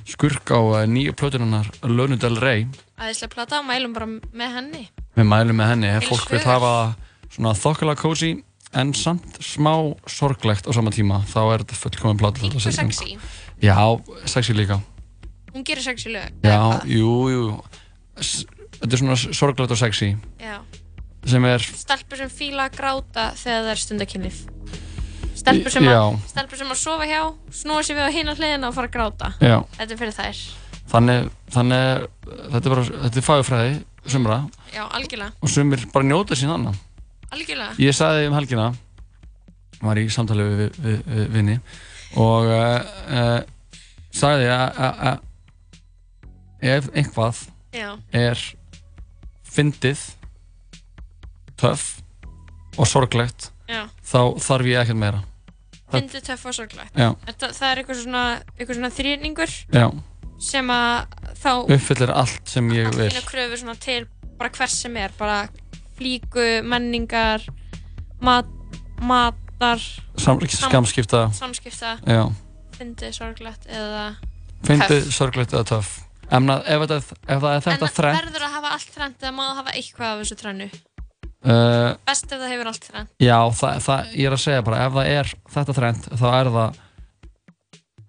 skurk á eh, nýju plötunarnar Lunu Del Rey. Æðislega plata, mælum bara með henni. Við mælum með henni, fólk vil hafa svona þokkalega cozy en samt smá sorglegt á sama tíma, þá er þetta fullkominn í gang. sexy, Já, sexy líka. hún gerir sexy lög Já, jú, jú. S þetta er svona sorglegt og sexy Já. sem er, Stelpur sem fíla að gráta þegar það er stundakinnlif Stelpur sem, Já. að, stelpur sem að sofa hjá, snúa sér við á hina hliðina og fara að gráta Já. Þetta er fyrir þær þannig, þannig, þetta er bara, þetta er fagurfræði, sumra, Já, algjörlega, og sumir bara njóta sín annan. Algjörlega Ég sagði um helgina, var í samtali við, við, við, vinni og uh, uh, sagði að ef einhvað Já. er fyndið, töff og sorglegt, Já. þá þarf ég ekkert meira. Það- Fyndið töff og sorglegt. Þetta, Það er eitthvað svona, svona þrýningur sem að þá uppfyllir allt sem ég vil. þína kröfur svona til bara hvers sem er bara flíku, menningar mat, matar Sam- samskipta. Já. fyndið, sorglegt eða Fyndið, sorglegt eða töff. Emna, ef, þetta, ef það er þetta en þrennt, verður að hafa allt þrennt eða má það hafa eitthvað af þessu þrennu uh, best ef það hefur allt þrennt. Já, það, það, ég er að segja bara, ef það er þetta trend, þá er það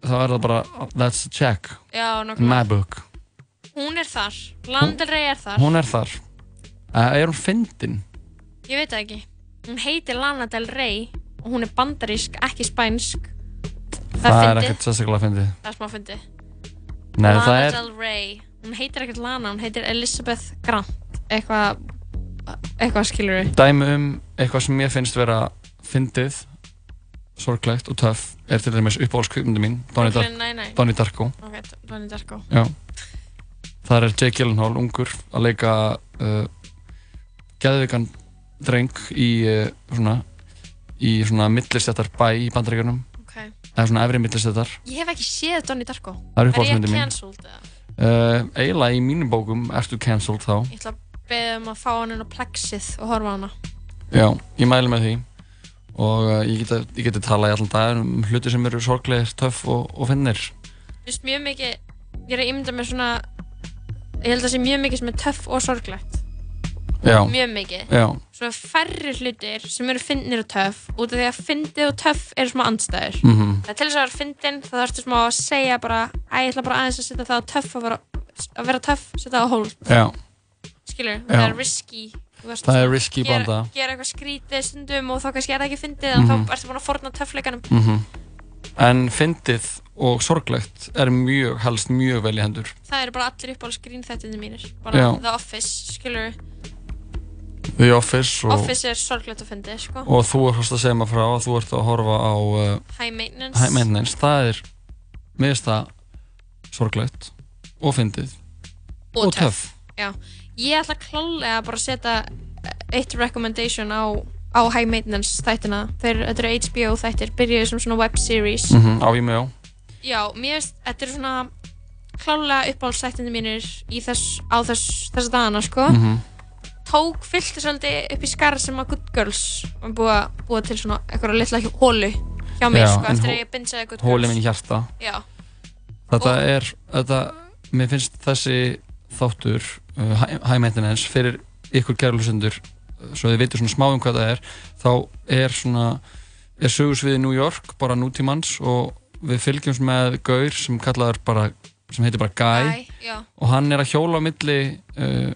þá er það bara, that's a check. Já, my book. Hún er þar, Landelrey er þar. Hún er þar er hún fyndin? ég veit það ekki. Hún heitir Lana Del Rey og hún er bandarísk, ekki spænsk. Það, það er ekkert sérstaklega fyndið. Það er smá fyndið. Lana er, Del Rey. Hún heitir ekkert Lana, hún heitir Elizabeth Grant. Eitthvað eitthvað skilur við dæmi um eitthvað sem ég finnst vera fyndið sorglegt og töff er til dæmis uppáhaldskvipmyndi mín Donnie. Donnie Darko. Ok, Donnie Darko. Já. Það er Jake Gyllenhaal, ungur, að leika uh, geðvikan dreng í uh, svona í svona millistjættar bæ í bandaríkjörnum Ok. eða svona efri millistjættar ég hef ekki séð Donnie Darko. Það er er ég cancelled eða? uh, eiginlega í mínum bókum ertu cancelled þá. Ég ætla að beða um að fá hann inn á plexið og horfa hana. Já, ég mæli með því. Og uh, ég geti, ég geti talað í allan dag um hluti sem eru sorglegir, töff og, og finnir. Mér finnst mjög mikið, ég er að ímynda mér svona ég held að það sé mjög mikið sem er töff og sorglegt Já. mjög mikið Já. svona færri hlutir sem eru fyndnir og töff út af því að fyndið og töff eru smá andstæður Mhm. það er til þess að vera fyndin þá þarfstu smá að segja bara að ég ætla bara aðeins að setja það á töff að vera, að vera töff, setja það á Já. skilur, það er risky Það er risky gera, blanda. gera eitthvað skrítið stundum og þá kannski er það ekki fyndið en Mhm. þá ertu búin að forna töffleikanum mm En fyndið og sorglegt er mjög, helst mjög vel í hendur það eru bara allir uppáhalds grínþættinni mínir bara Já. The Office, Office og, er sorglegt að fyndið, sko. Og þú ert að segja maður frá að þú ert að horfa á uh, High Maintenance. High Maintenance. Það er miðst það sorglegt og fyndið og töff. Já, ég ætla klálega bara að setja eitt recommendation á, á High Maintenance þættina. Þeir, þetta eru HBO þættir, byrjuðu sem svona web series. Mm á ég með Já, mér veist, þetta eru svona klálega uppáhaldsþættinni mínir þess, á þess, þessa dagana, sko. Mhm. Tók fyllti svolítið upp í skarð sem að Good Girls var búið að búa til svona eitthvað litla hólu hjá mér, Já, sko, eftir að ég binsaði Good Girls. hólið minn í hjarta. Já, þetta er þetta, mér finnst þessi þáttur uh, High- Maintenance fyrir ykkur gerlusendur svo þið veitir svona smá um hvað það er þá er svona er sögursviði New York, bara nútímans og við fylgjumst með gaur sem kallaður bara, sem heitir bara Guy, Guy, og hann er að hjóla á milli uh,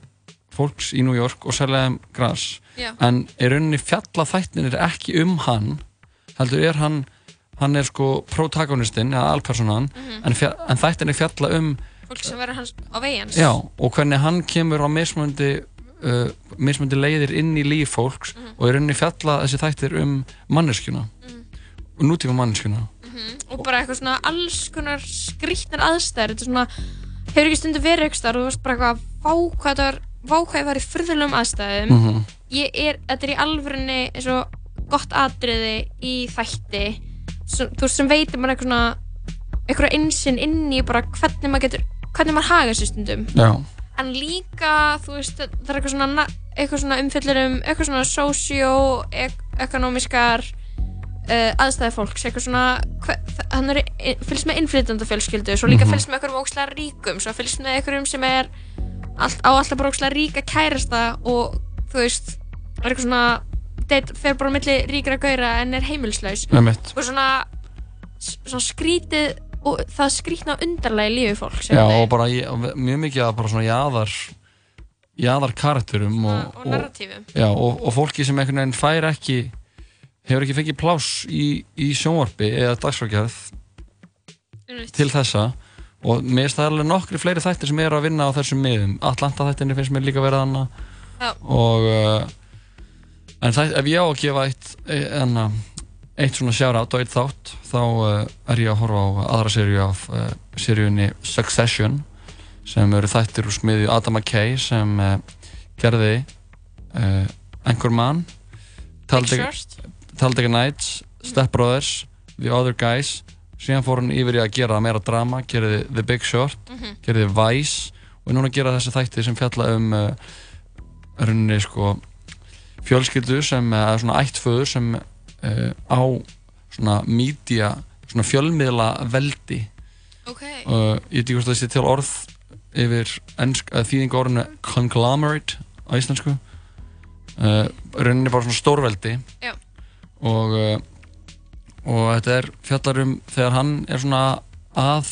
fólks í New York og selja þeim gras Já. en í rauninni fjalla þættinir ekki um hann heldur er hann hann er sko protagonistinn eða alpersonan Mhm. en, fjall, en þættinir fjalla um fólk sem verður hans á vegi hans já, og hvernig hann kemur á mismöndi uh, mismöndi leiðir inn í líf fólks Mhm. og í rauninni fjalla þessi þættir um manneskjuna nútíma mannskuna og bara eitthvað svona alls konar skrýtnar aðstæður þetta er svona, hefur ekki stundu verið eitthvað og þú veist bara eitthvað vá það var í fyrðulegum aðstæðum. Mhm. ég er, þetta er í alvörunni eins og gott atriði í þætti. Sem, þú veist sem veitir maður eitthvað svona eitthvað einsinn inn í bara hvernig maður getur hvernig maður hagar sér stundum. Já, en líka, þú veist, það er eitthvað svona, na- eitthvað svona umfyllir um eitthvað svona socio-ekonomískar uh, aðstæði fólks, eitthvað svona hann er fylgst með innflytjanda fjölskyldu svo líka Mhm. fylgst með einhverjum ókslega ríkum svo fylgst með einhverjum sem er allt, á alltaf bara ókslega ríka kærasta og þú veist, er eitthvað svona date, fer bara á milli ríkra gaura en er heimilslaus Einmitt. og svona, svona skrítið og það skrítna undarlega í lífi fólks Já, og bara ég, mjög mikið að bara svona jaðar jaðar karakterum og, og narratífum. já, og, og fólki sem einhvern veginn fær ekki hefur ekki fengið pláss í, í sjónvarpi eða dagsfrákjörð til þessa og mér finnst það alveg nokkri fleiri þættir sem eru að vinna á þessum miðum. Atlanta þættinni finnst mér líka verið hana Já. og uh, en það, ef ég á að gefa eitt enna, eitt svona shoutout og eitt þátt þá uh, er ég að horfa á aðra seríu af uh, seríunni Succession sem eru þættir úr smiðju Adam McKay sem gerði Anchorman Talladega Nights Step Brothers The Other Guys síðan fór hann yfir í að gera meira drama gerði The Big Short Mhm. gerði Vice og núna að gera þessi þætti sem fjalla um uh, rauninni sko fjölskyldu sem uh, svona ættföður sem uh, á svona media svona fjölmiðla veldi okay. uh, ég hvort það sé til orð yfir ensk, uh, þýðing orðinu conglomerate á íslensku rauninni bara svona stórveldi Já. og og þetta er fjallar um þegar hann er svona að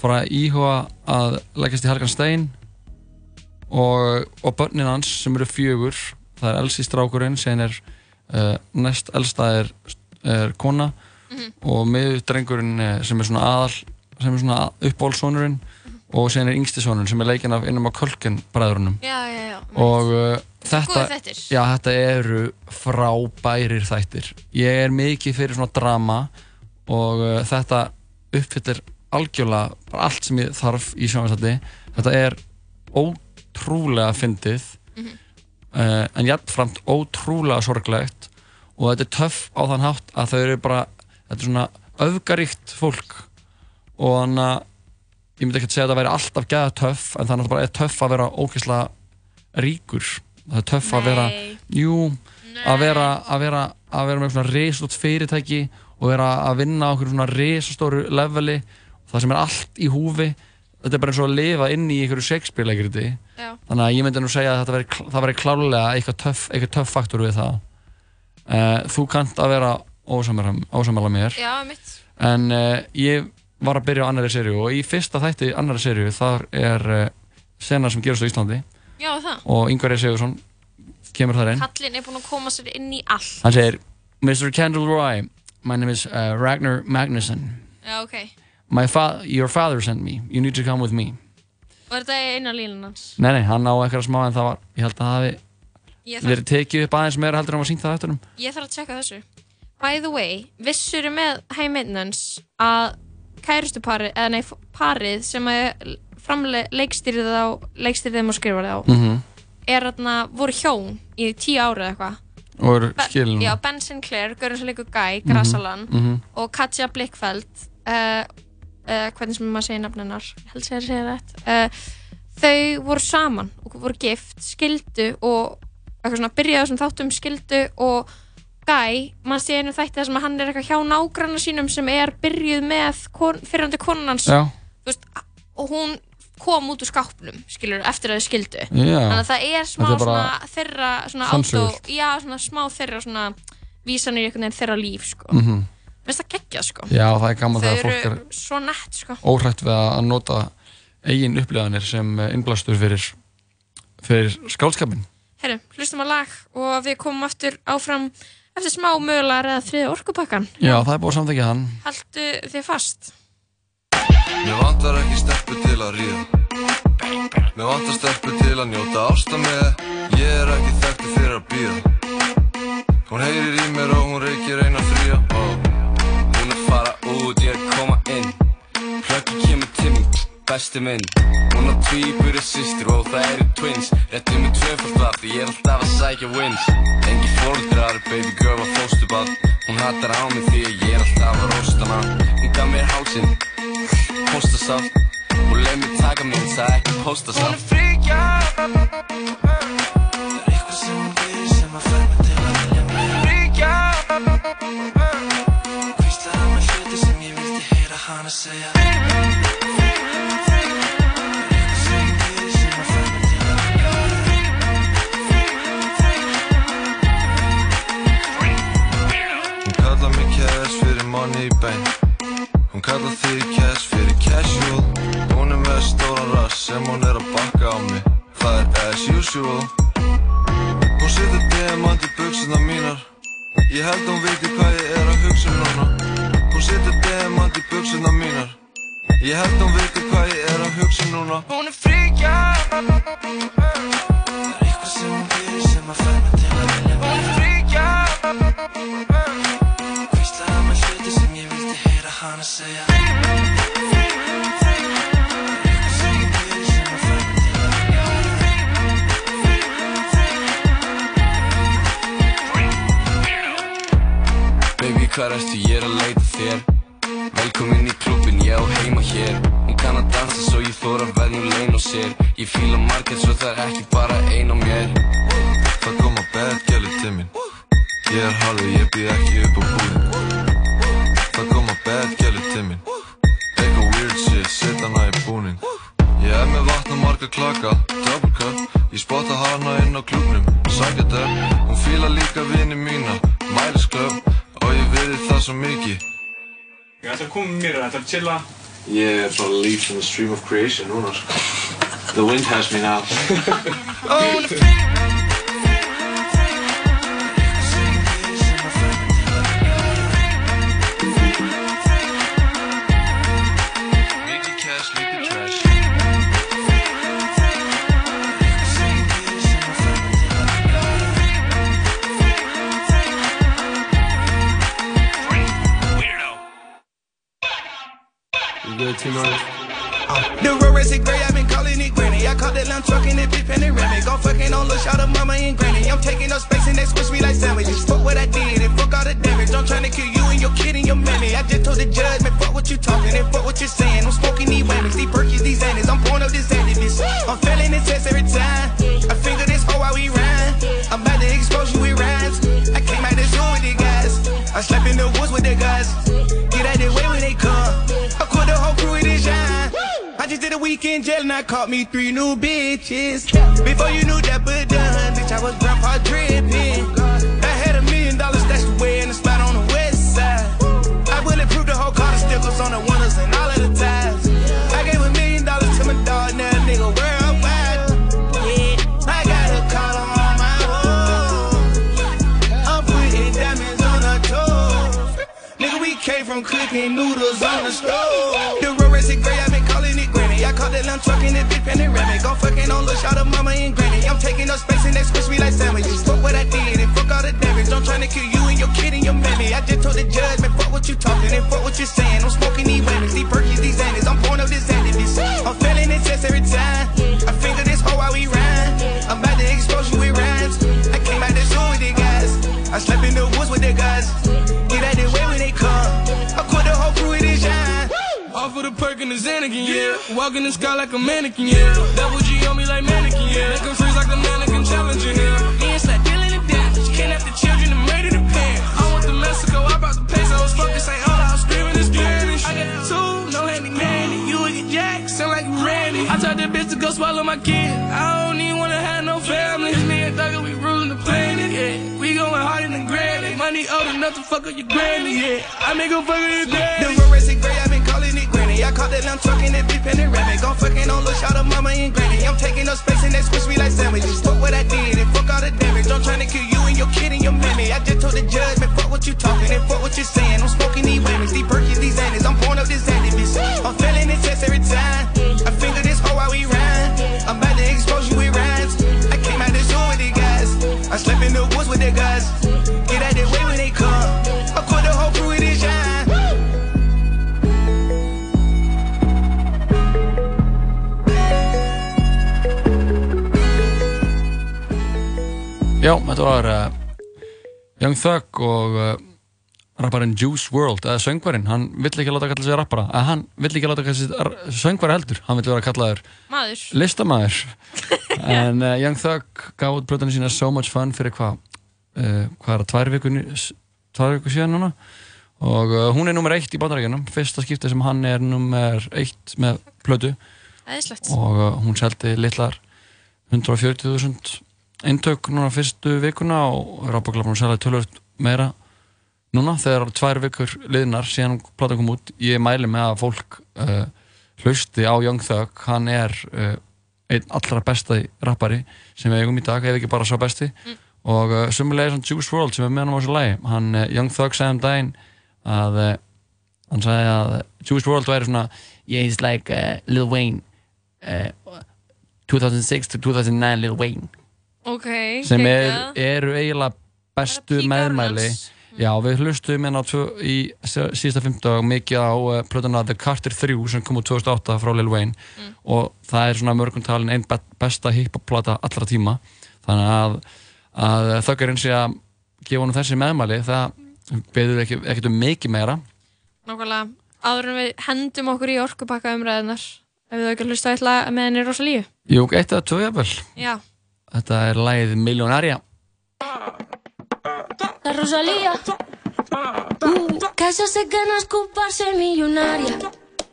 fara að íhuga að leggjast í Helgan Stein og, og börnin hans sem eru fjögur það er Elsie strákurinn sem er uh, næst elsta er, er kona og miðdrengurinn eh, sem er svona aðal sem er svona uppbólsónurinn og sen er yngsti sonurinn sem er leikinn af innum á Kölken bræðurunum Já, já, já. og uh, þetta, Góðir þættir. já, þetta eru frábærir þættir ég er mikið fyrir svona drama og uh, þetta uppfyllir algjörlega allt sem ég þarf í sjónvarsætti þetta er ótrúlega fyndið Mhm. uh, en jættframt ótrúlega sorglegt og þetta er töff á þann hátt að þau eru bara þetta er svona öfgaríkt fólk og þannig að ég myndi ekki að segja að það væri alltaf gæða töff en þannig að það bara er töff að vera ógeðslega ríkur það er töff að vera jú, að vera að vera, að vera með svona risastórt fyrirtæki og vera að vinna á okkur svona risastóru leveli það sem er allt í húfi þetta er bara eins og að lifa inn í einhverju Shakespeare-leikriti þannig að ég myndi nú segja að þetta veri, það veri klálega eitthvað töff, eitthvað töff faktor við það. Uh, þú kannt að vera ósamæla mér. Já, en uh, ég var að byrja á annari serju og í fyrsta þætti annari serju þar er uh, sena sem gerast á Íslandi Já, það. og Yngvar E. Sigursson kemur þar inn Kallinn er búinn að koma sér inn í allt. hann segir Mr. Kendall Roy my name is uh, Ragnar Magnusson Já, ok. my fa your father sent me you need to come with me er þetta eina línan hans? nei nei hann á eitthvað smá en það var ég held að það hafi þarf, verið tekið upp aðeins meira heldur en hann var sínt það eftir ég þarf að tjekka þessu. By the way, vissur með High Maintenance að kærustuparið, eða nei, parið sem að leikstýrið á, leikstýrið þeim og skrifarið á, Mhm. er þarna, voru hjón í tíu ára eða eitthvað. og Be- skilin Já, Ben Sinclair, Görn sem leikur Guy, Grasalan mhm. og Katja Blikkfeld uh, uh, hvernig sem maður segir nafn hennar held sér að segja rétt uh, þau voru saman og voru gift, skildu og byrjaði þessum þáttum skildu og Guy, mann sé einu þætti sem að hann er eitthvað hjá nágranna sínum sem er byrjuð með kon, fyrrandi konunans og hún kom út úr skápnum skilur, eftir að þau skildu Já. þannig að það er smá Þetta er bara svona þeirra svona sannsögur. auto, já, svona smá þeirra svona vísanir í einhvern veginn þeirra líf sko. Mhm. Mér finnst það geggja sko. Já, það er gaman þegar fólk eru er svo nett sko. óhrætt við að nota eigin upplifanir sem eh, innblástur fyrir, fyrir skálskapin Herru, hlustum á lag og við komum aftur áfram eftir smá mögulega eða þriði orkupakkan. Já, það er búið að samþykja hann Haldu þið fast. Mér vantar ekki steppu til að ríða. Mér vantar steppu til að njóta ásta með. Ég er ekki þekkti fyrir að býða Hún heyrir í mér og hún reykir eina fría. Oh. Hún er fara út, ég er koma inn. Plökkur kemur til mér, besti minn. Hún á tvíbur er sýstir og það eru twins. Réttið mér tvöfald af því ég er alltaf að sækja wins. Engi fóröldrar, baby girl og fóstuball Hún hattar á mig því ég er alltaf að rosta hana Hún gaf mér hálsinn postasátt Og leið mér taka mig, það ekki postasátt Hún er fríkja Það er eitthvað sem hún gerir sem að fær mig til að vilja mér Fríkja Hvíslaði á mig hluti sem ég vildi heyra hana segja Hún kallar mig cash fyrir money í bein Hún kallar þig cash sem hún er að bakka á mig. Það er as usual. Hún setur demant í buksuna mínar. Ég held hún viti hvað ég er að hugsa um núna. Hún setur demant í buksuna mínar. Ég held hún viti hvað ég er að hugsa núna. Hún er fríkja. Það er eitthvað sem hún gerir sem að mig til að vilja Hún er fríkja. Hvíslaði á mig hluti sem ég vildi heyra hana segja Hvað ertu, ég er að leita þér. Velkomin í klubin, ég á heima hér. Hún kann að dansa svo ég þóra verðnum lein og sér. Ég fíla margir svo það er ekki bara ein á mér. Það koma bad gæli til mín. Ég er halvur, ég býð ekki upp á búðin Það koma bad gæli til mín. Eitthvað weird shit, set hana í búnin Ég er með vatn og marga klaka Double cup, ég spotta hana inn á klubnum Sækja hún fíla líka vini mína. Club, og ég veiði það svo mikið. Ég ætla að koma mér, ég ætla að chilla. Ég er bara leaf in the stream of creation núna sko. The wind has me now You T-Noise? Uh, the road racing gray, I've been calling it granny. I caught that lamb truck in that big panoramic. Gon' fucking on look out of mama and granny. I'm taking up space and they squish me like sandwiches. Fuck what I did and fuck all the damage. I'm trying to kill you and your kid and your mammy. I just told the judge, man, fuck what you talking and fuck what you're saying. I'm smoking these whammies, these perkies, these annies. I'm pouring up this activist. I'm failing the test every time. I finger this hoe while we rhyme. I'm about to expose you with rhymes. I came out the zoo with the guys. I slept in the woods with the guys. Get out the way when they come. Just did a weekend jail and I caught me three new bitches. Before you knew that but done, bitch, I was grandpa dripping. I had a million dollars stashed away in the spot on the west side. I bulletproof the whole car, the stickers on the windows and all of the ties. I gave a million dollars to my dog, now a nigga worldwide. Yeah, I got a collar on my wall. I'm putting diamonds on her toes. Nigga, we came from cooking noodles on the stove. Granny. I caught that lamb truck in that big panoramic. Gon' fucking on look out of mama and granny. I'm taking up space and they squish me like sandwiches. Fuck what I did and fuck all the damage. I'm trying to kill you and your kid and your mammy. I just told the judge, man, fuck what you talking and fuck what you're saying. I'm smoking these whammies, these perkies, these annies. I'm pouring up this activist. I'm failing the test every time. I finger this hoe while we rhyme. I'm about to expose you with rhymes. I came out the zoo with the guys. I slept in the woods with the guys. Of the Xanakin, yeah. Walk in the sky like a mannequin, yeah. Double G on me like mannequin, yeah. Make freeze like the mannequin challenger, yeah. Me and Slack dealing in damage. Can't have the children and made it a parent. I went to Mexico, I brought the pesos. Fucking say, oh, I was screaming in Spanish. I got two, no handy manny. You would get jacked, sound like Randy. I told that bitch to go swallow my kid. I don't even wanna have no family. It's me and Thugger, we ruling the planet, yeah. We going harder than granny. Money old enough to fuck up your granny, yeah. I make 'em fuck up your granny. The gray, I caught that truck in that big panoramic. Gon' fucking on look out of mama and granny. I'm taking up space and they squish me like sandwiches. Fuck what I did and fuck all the damage. I'm trying to kill you and your kid and your mammy. I just told the judge, man, fuck what you talking and fuck what you're saying. I'm smoking these whammies, these perkies, these annies. I'm pouring up this activist. I'm Já, þetta var uh, Young Thug og uh, rapparinn Juice WRLD, eða söngvarinn, hann vill ekki láta kalla sig rappara, eða hann vill ekki láta kalla sig söngvari heldur, hann vill vera kallaður Maður. listamæður en uh, Young Thug gaf út blöðunni sína So Much Fun fyrir hvað hvað er það, tvær vikur tvær vikur síðan núna og hún er nummer eitt í bandarækjunum fyrsta skipti sem hann er nummer eitt með blödu Æðislegt. og hún seldi litlar 140.000 eintök núna fyrstu vikuna og Rappaklappan selði tölvöld meira núna þegar það eru tvær vikur liðnar síðan platan kom út. Ég mæli með að fólk uh, hlusti á Young Thug. Hann er uh, einn allra besta rappari sem við eigum í dag ef ekki bara svo besti. Mm. og uh, sumulega svona Juice WRLD sem er með hann á þessu lagi. Hann, Young Thug sagði um daginn að hann sagði að Juice WRLD væri svona yeah he's like Lil Wayne uh, 2006 to 2009 Lil Wayne Ok, sem er, eru eiginlega bestu meðmæli. já við hlustum hérna í sí- síðasta fymtudag mikið á uh, plötuna The Carter 3 sem kom úr 2008 frá Lil Wayne. Og það er svona mörgum talin einn be besta hip-hop-plata allra tíma. Þannig að, að þökkurinn sé að gefa honum þessi meðmæli. Það beður ekki, ekkert um mikið meira. Nákvæmlega, áður en við hendum okkur í orkupakka umræðinar ef við þau ekki hlusta eitthvað með henni Rosalíu Jú, eitt eða tvö jafnvel. Já, Þetta er Millionærja La Rosalía. Uh, que això sé que no és culpa ser milionària.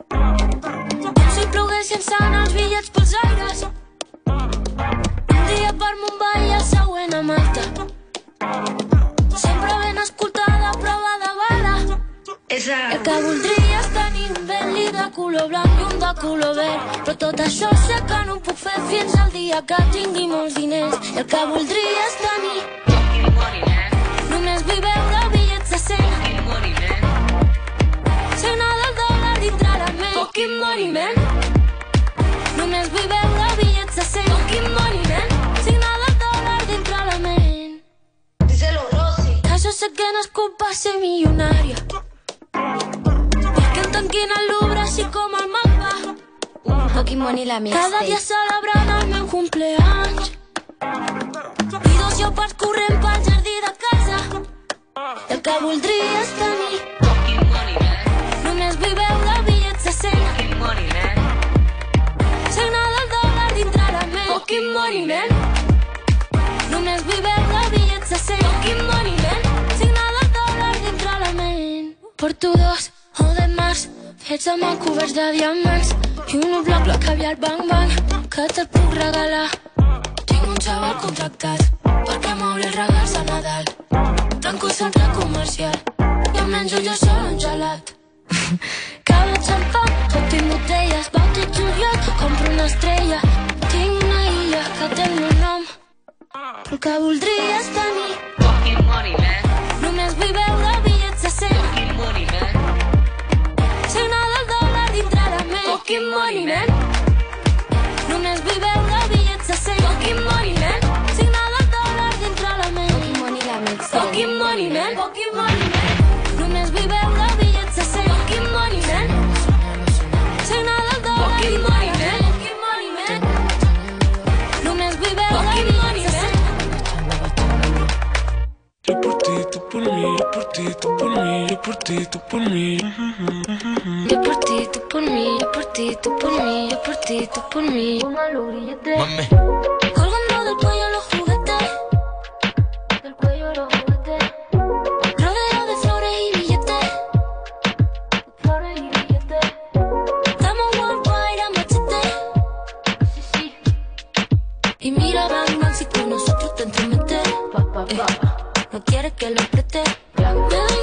Com si plogués llançant els bitllets pels aires. Un dia per Mumbai i el següent a Malta. Sempre ben escoltada, prova de bala. El que voldria Bentley de color blanc i un de color verd. Però tot això sé que no ho puc fer fins al dia que tingui molts diners. El que voldria és tenir Només vull veure bitllets de 100 Signa del dòlar dintre la ment. Fucking money, man. Només vull veure bitllets de 100 Fucking money, man. Signa del dòlar dintre la ment. Díselo, Rosy. Que això sé que no és culpa ser milionària. Perquè em tanquin al así como el mapa. Pokémon y la mía. Cada día celebrant-me un cumpleaños. I dos jo pas corrent pel jardí de casa. I el que voldries tenir. Només vull veure bitllets de cent. Signa del dòlar dintre la ment. Pokémon i ment. Només vull veure bitllets de cent. Pokémon y la i ment. Signa del dòlar dintre la ment. Por tu dos o de más. Fets amb el coberts de diamants i un bloc bloc caviar bang bang que te'l puc regalar tinc un xaval contractat perquè m'obri els regals a Nadal. Tanco centre comercial i em menjo jo sol un gelat. Cada xampà, tot tinc botelles, bauti juliol, compro una estrella. Tinc una illa que té el meu nom. El que voldria és tenir Fucking money, man. Només vull veure Fucking money, man Només vull ti, tú por mí, yo por ti, tú por mí. Yo por ti, tú por mí, yo por ti, tú por mí, yo por ti, tú por mí. Mami. Colgando del cuello los juguetes. Del cuello los juguetes. Rodeo de flores y billetes. Flores y billetes. Estamos worldwide a machete. Sí, sí. Y mira, bang, bang, si con nosotros te entremetes. Eh, no quieres que lo preste. Me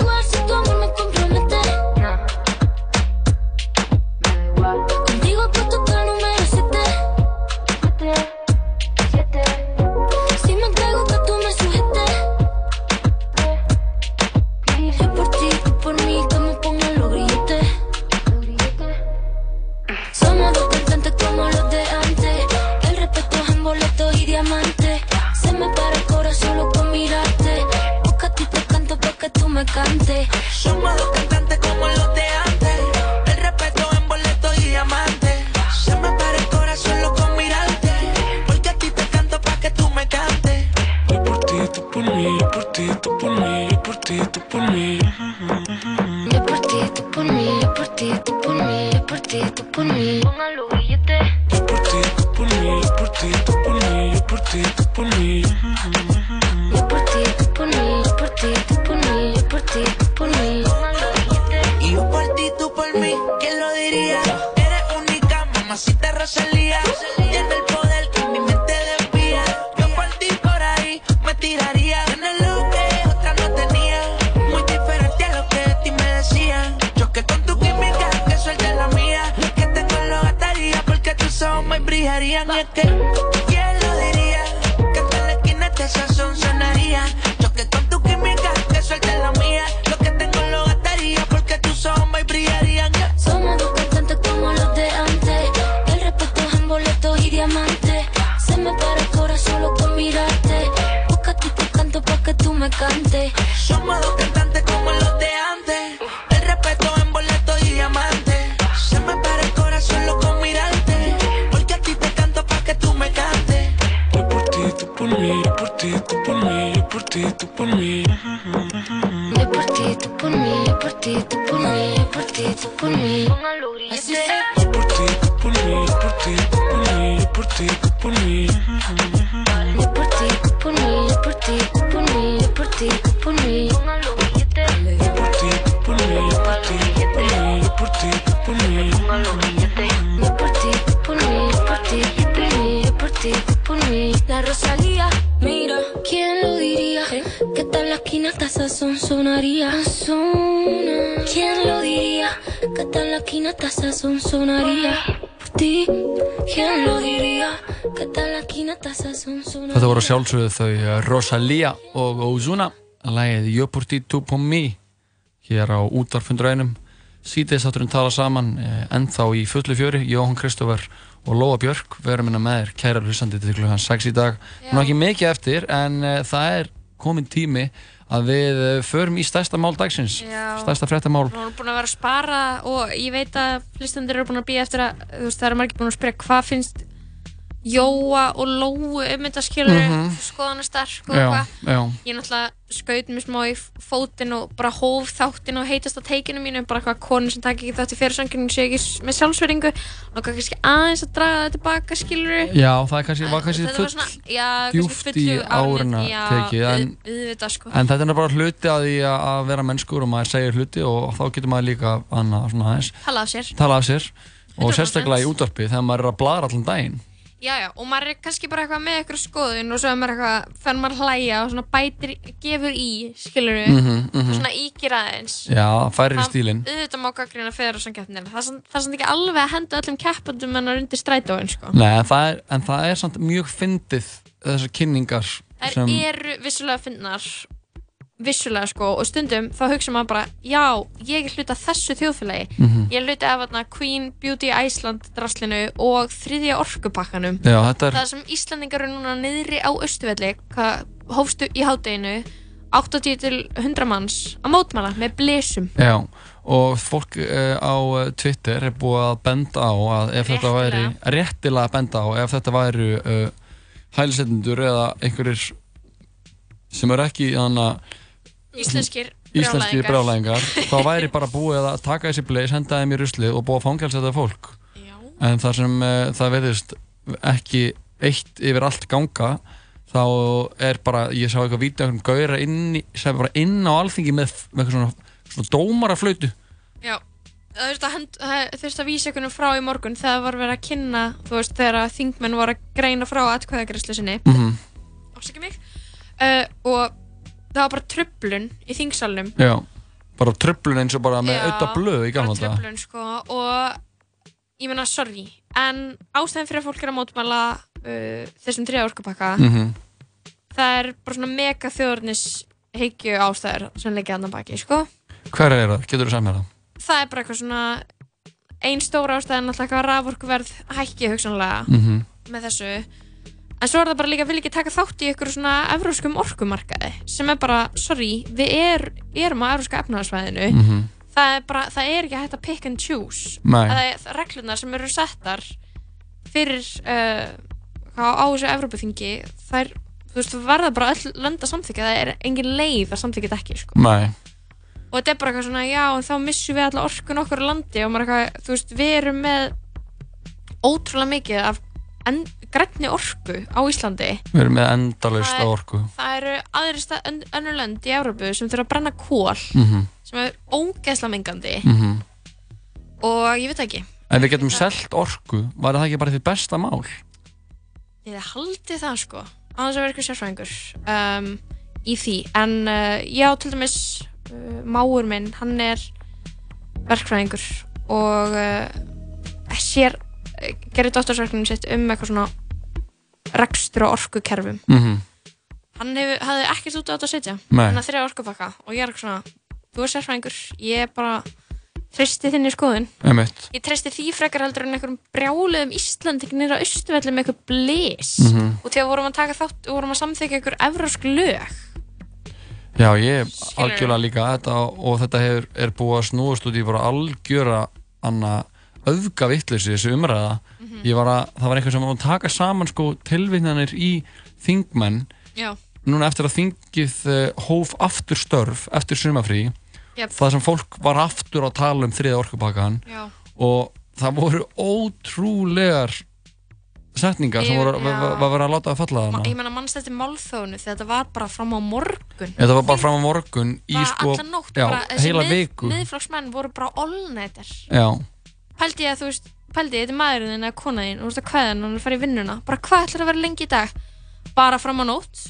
Y es que, ¿quién lo diría? Que hasta en la esquina este sazón sonaría. Choque con tu química, que suelte la mía. Lo que tengo lo gastaría porque tus ojos me brillarían. Somos dos cantantes como los de antes. El respeto es en boletos y diamantes. Se me para el corazón solo con mirarte. Busca a ti te canto pa' que tú me cantes. Somos dos esquina hasta sazón sonaría. Por ti, ¿quién lo diría? Que tal la esquina hasta sazón sonaría. Þetta voru að sjálfsögðu þau eh, Rosalía og Ozuna Lægið Jöpurti Tupumi hér á útvarfundraunum Sýtis þátturinn tala saman eh, ennþá í fullu fjöri Jóhann Kristófer og Lóa Björk erum hérna með þér kæra hlustandi til klukkan 6 í dag Nú ekki mikið eftir en uh, það er komin tími að við uh, förum í stærsta mál dagsins Já. stærsta fréttamál Hún er búin að vera að spara og ég veit að hlustendur eru búin að býja eftir að þú veist, það eru margir búin að spyrja hvað finnst Jóa og Lóu um þetta skilur Mhm. skoðanastark og Já, eitthvað já. ég náttúrulega skaut mér smá í fótinn og bara hóf þáttinn og heitast á teikinu mínu bara eitthvað konu sem takk ekki þátt í fyrirsanginu sé ekki með sjálfsveringu og kannski aðeins að draga það tilbaka skilur Já, það er kannski, var kannski Þetta full var svona, já, djúpt kannski í já, tekið en, sko. en þetta er bara hluti að því að vera mennskur og maður segir hluti og þá getur maður líka annað svona aðeins tala af sér. tala af sér. Og 100%. sérstaklega í útvarpi þegar maður er að bladra allan daginn Já, já, og maður er kannski bara eitthvað með eitthvað skoðun og svo er maður eitthvað, fann maður að hlæja og svona bætir, gefur í, skilur við, Mhm, mhm. og svona íkir aðeins. Já, færir í stílinn. Auðvitað má gaggrina fyrir þessum keppnir. Það er samt- það ekki alveg að henda öllum keppandum en að undir strætóin, sko. Nei, en það er, en það er samt mjög fyndið þessar kynningar Það sem, eru vissulega finnar, vissulega sko, og stundum þá hugsa maður bara, já, ég er hluti af þessu þjóðfélagi. Mhm. Ég er hluti af þarna, Queen Beauty Iceland draslinu og þriðja orkupakkanum. Já, er- Það sem Íslandingar eru núna niðri á Östuvelli, hófstu í hádeginu, 80 til 100 manns að mótmæla með blesum. já, og fólk uh, á eh, Twitter er búið að benda á að ef þetta væri, réttilega að benda á ef þetta væru uh, hælisettendur eða einhverjir sem eru ekki þannig að Íslenskir íslenski brjálæðingar. brjálæðingar þá væri bara búið að taka þessi bleis, henda þeim í ruslið og búið að fangelsa þetta fólk Já. en þar sem uh, það veðist ekki eitt yfir allt ganga þá er bara, ég sá eitthvað vídeo um gauðra inn, inn á alþingi með, með eitthvað svona, svona dómaraflautu Já, það þurfti að, þurfti að vísa einhvern frá í morgun þegar það var verið að kynna, þú veist, þegar að þingmenn voru að greina frá atkvæðagræslu sinni. Mhm. Afsaka mig. Uh, og það var bara tröflun í þingsalnum. Já, bara tröflun eins og bara með Já, auðvitað blöð í gamla þetta tröflun, sko, og ég meina, sorry, en ástæðin fyrir að fólk er að mótmæla uh, þessum þriða orkupakka, Mhm. það er bara svona mega þjóðurnis heikju ástæður sem leikja annan baki, sko. Hver er það? Getur þú mér það? það er bara eitthvað svona ein stóra ástæð en alltaf eitthvað raforkuverð hækki hugsanlega Mhm. með þessu en svo er það bara líka að vilja ekki taka þátt í ykkur svona evróskum orkumarkaði sem er bara, sorry, við er, erum á evróska efnaðarsvæðinu Mhm. það er bara, það er ekki hægt að pick and choose Nei. það er reglunar sem eru settar fyrir uh, á þessu Evrópuþingi það er, þú veist, það verða bara öll lönd að samþykja það er engin leið að samþykja þetta ekki, sko Nei og þetta er bara eitthvað svona, já, þá missum við alla orkun okkur á landi og maður eitthvað, þú veist, við erum með ótrúlega mikið af en, grænni orku á Íslandi. Við erum með endalaust Það á orku. það eru aðri önnur lönd í Európu sem þurfa að brenna kól Mhm. sem er ógeðslega mengandi. Mhm. og ég veit ekki. Ef við getum selt orku, var það ekki bara því besta mál? ég haldi það sko. Á þess að vera eitthvað sérfræðingur um, í því. En uh, já, til dæmis uh, máur minn, hann er verkfræðingur og uh, sér uh, gerir dóttarsverknum sitt um eitthvað svona rekstur og orkukerfum. Mhm. hann hefur, hafði ekkert út á þetta að setja hann hafði þrjá orkupakka og ég er svona þú er sérfræðingur, ég er bara treysti þinni skoðun. Einmitt. ég treysti því frekar heldur en einhverjum brjáluðum Íslandingnir á Östuvelli með eitthvað blís Mhm. og þegar vorum að taka þátt vorum að samþykja einhver evrósk lög. Já, ég algjörlega líka þetta og þetta hefur, er búið að snúast út í bara algjöra anna öfga vittleysi þessi umræða var að, það var eitthvað sem var að taka saman sko tilvinnanir í þingmenn. Já. núna eftir að þingið uh, hóf aftur störf eftir sumafrí Jep. það sem fólk var aftur að tala um þriða orkupakkan og það voru ótrúlegar setningar sem voru, var verið að láta að falla þarna. Ég menna mannst þetta málþónu þegar þetta var bara fram á morgun. Þetta var bara fram á morgun í sko, já, bara heila viku. miðflokksmenn voru bara allnættir Já, pældi ég að þú veist, pældi þetta er maðurinn þinn eða kona þín og þú veist að hann og hann er að fara í vinnuna. Bara hvað ætlar að vera lengi í dag? Bara fram á nótt,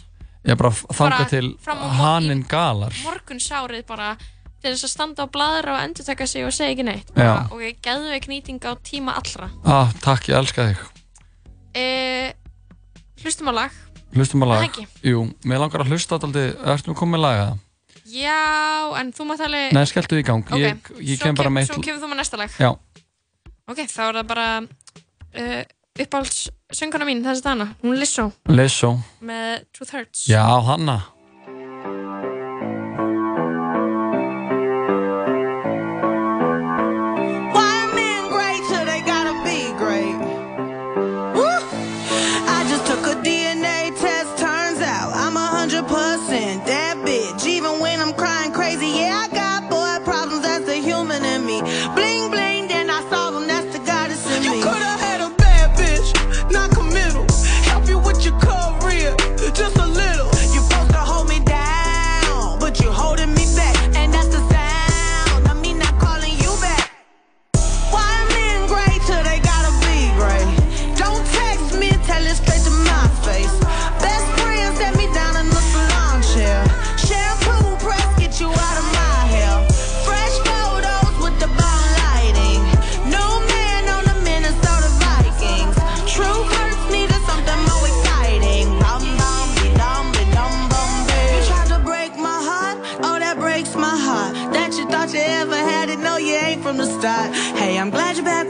ég bara þanga til á haninn galar. Morgun sárið bara til þess að standa á bladra og endur taka sig og segja ekki neitt. Bara, Já. og ég geðu ekki nýting á tíma allra. Ah, Takk, ég elska þig. E, hlustum á lag. Hlustum Það lag. Jú, mér langar að hlusta alltaf Ertu nú komið með laga? já, en þú mátt alveg Nei, skelltu í gang. Ok, Ég, ég svo kem bara kem- með svo kemur þú með næsta lag. Já, ok, þá er það bara uh, uppáhalds sönguna mín þessi dana, hún Lizzo. Lizzo. Með Truth Hurts Já, hanna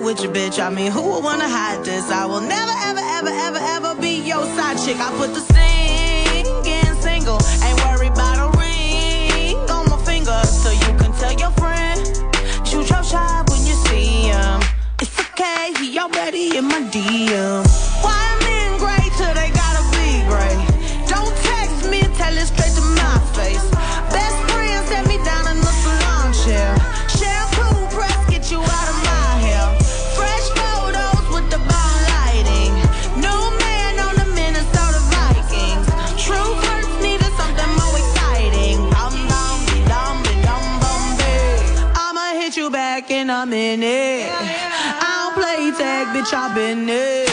with your bitch. I mean, who would wanna hide this? I will never ever ever ever ever be your side chick. I put the singing single, ain't worried about a ring on my finger, so you can tell your friend. Shoot your shot when you see him. It's okay, he already in my DM. Back in minute. I don't play tag, bitch, I've been it.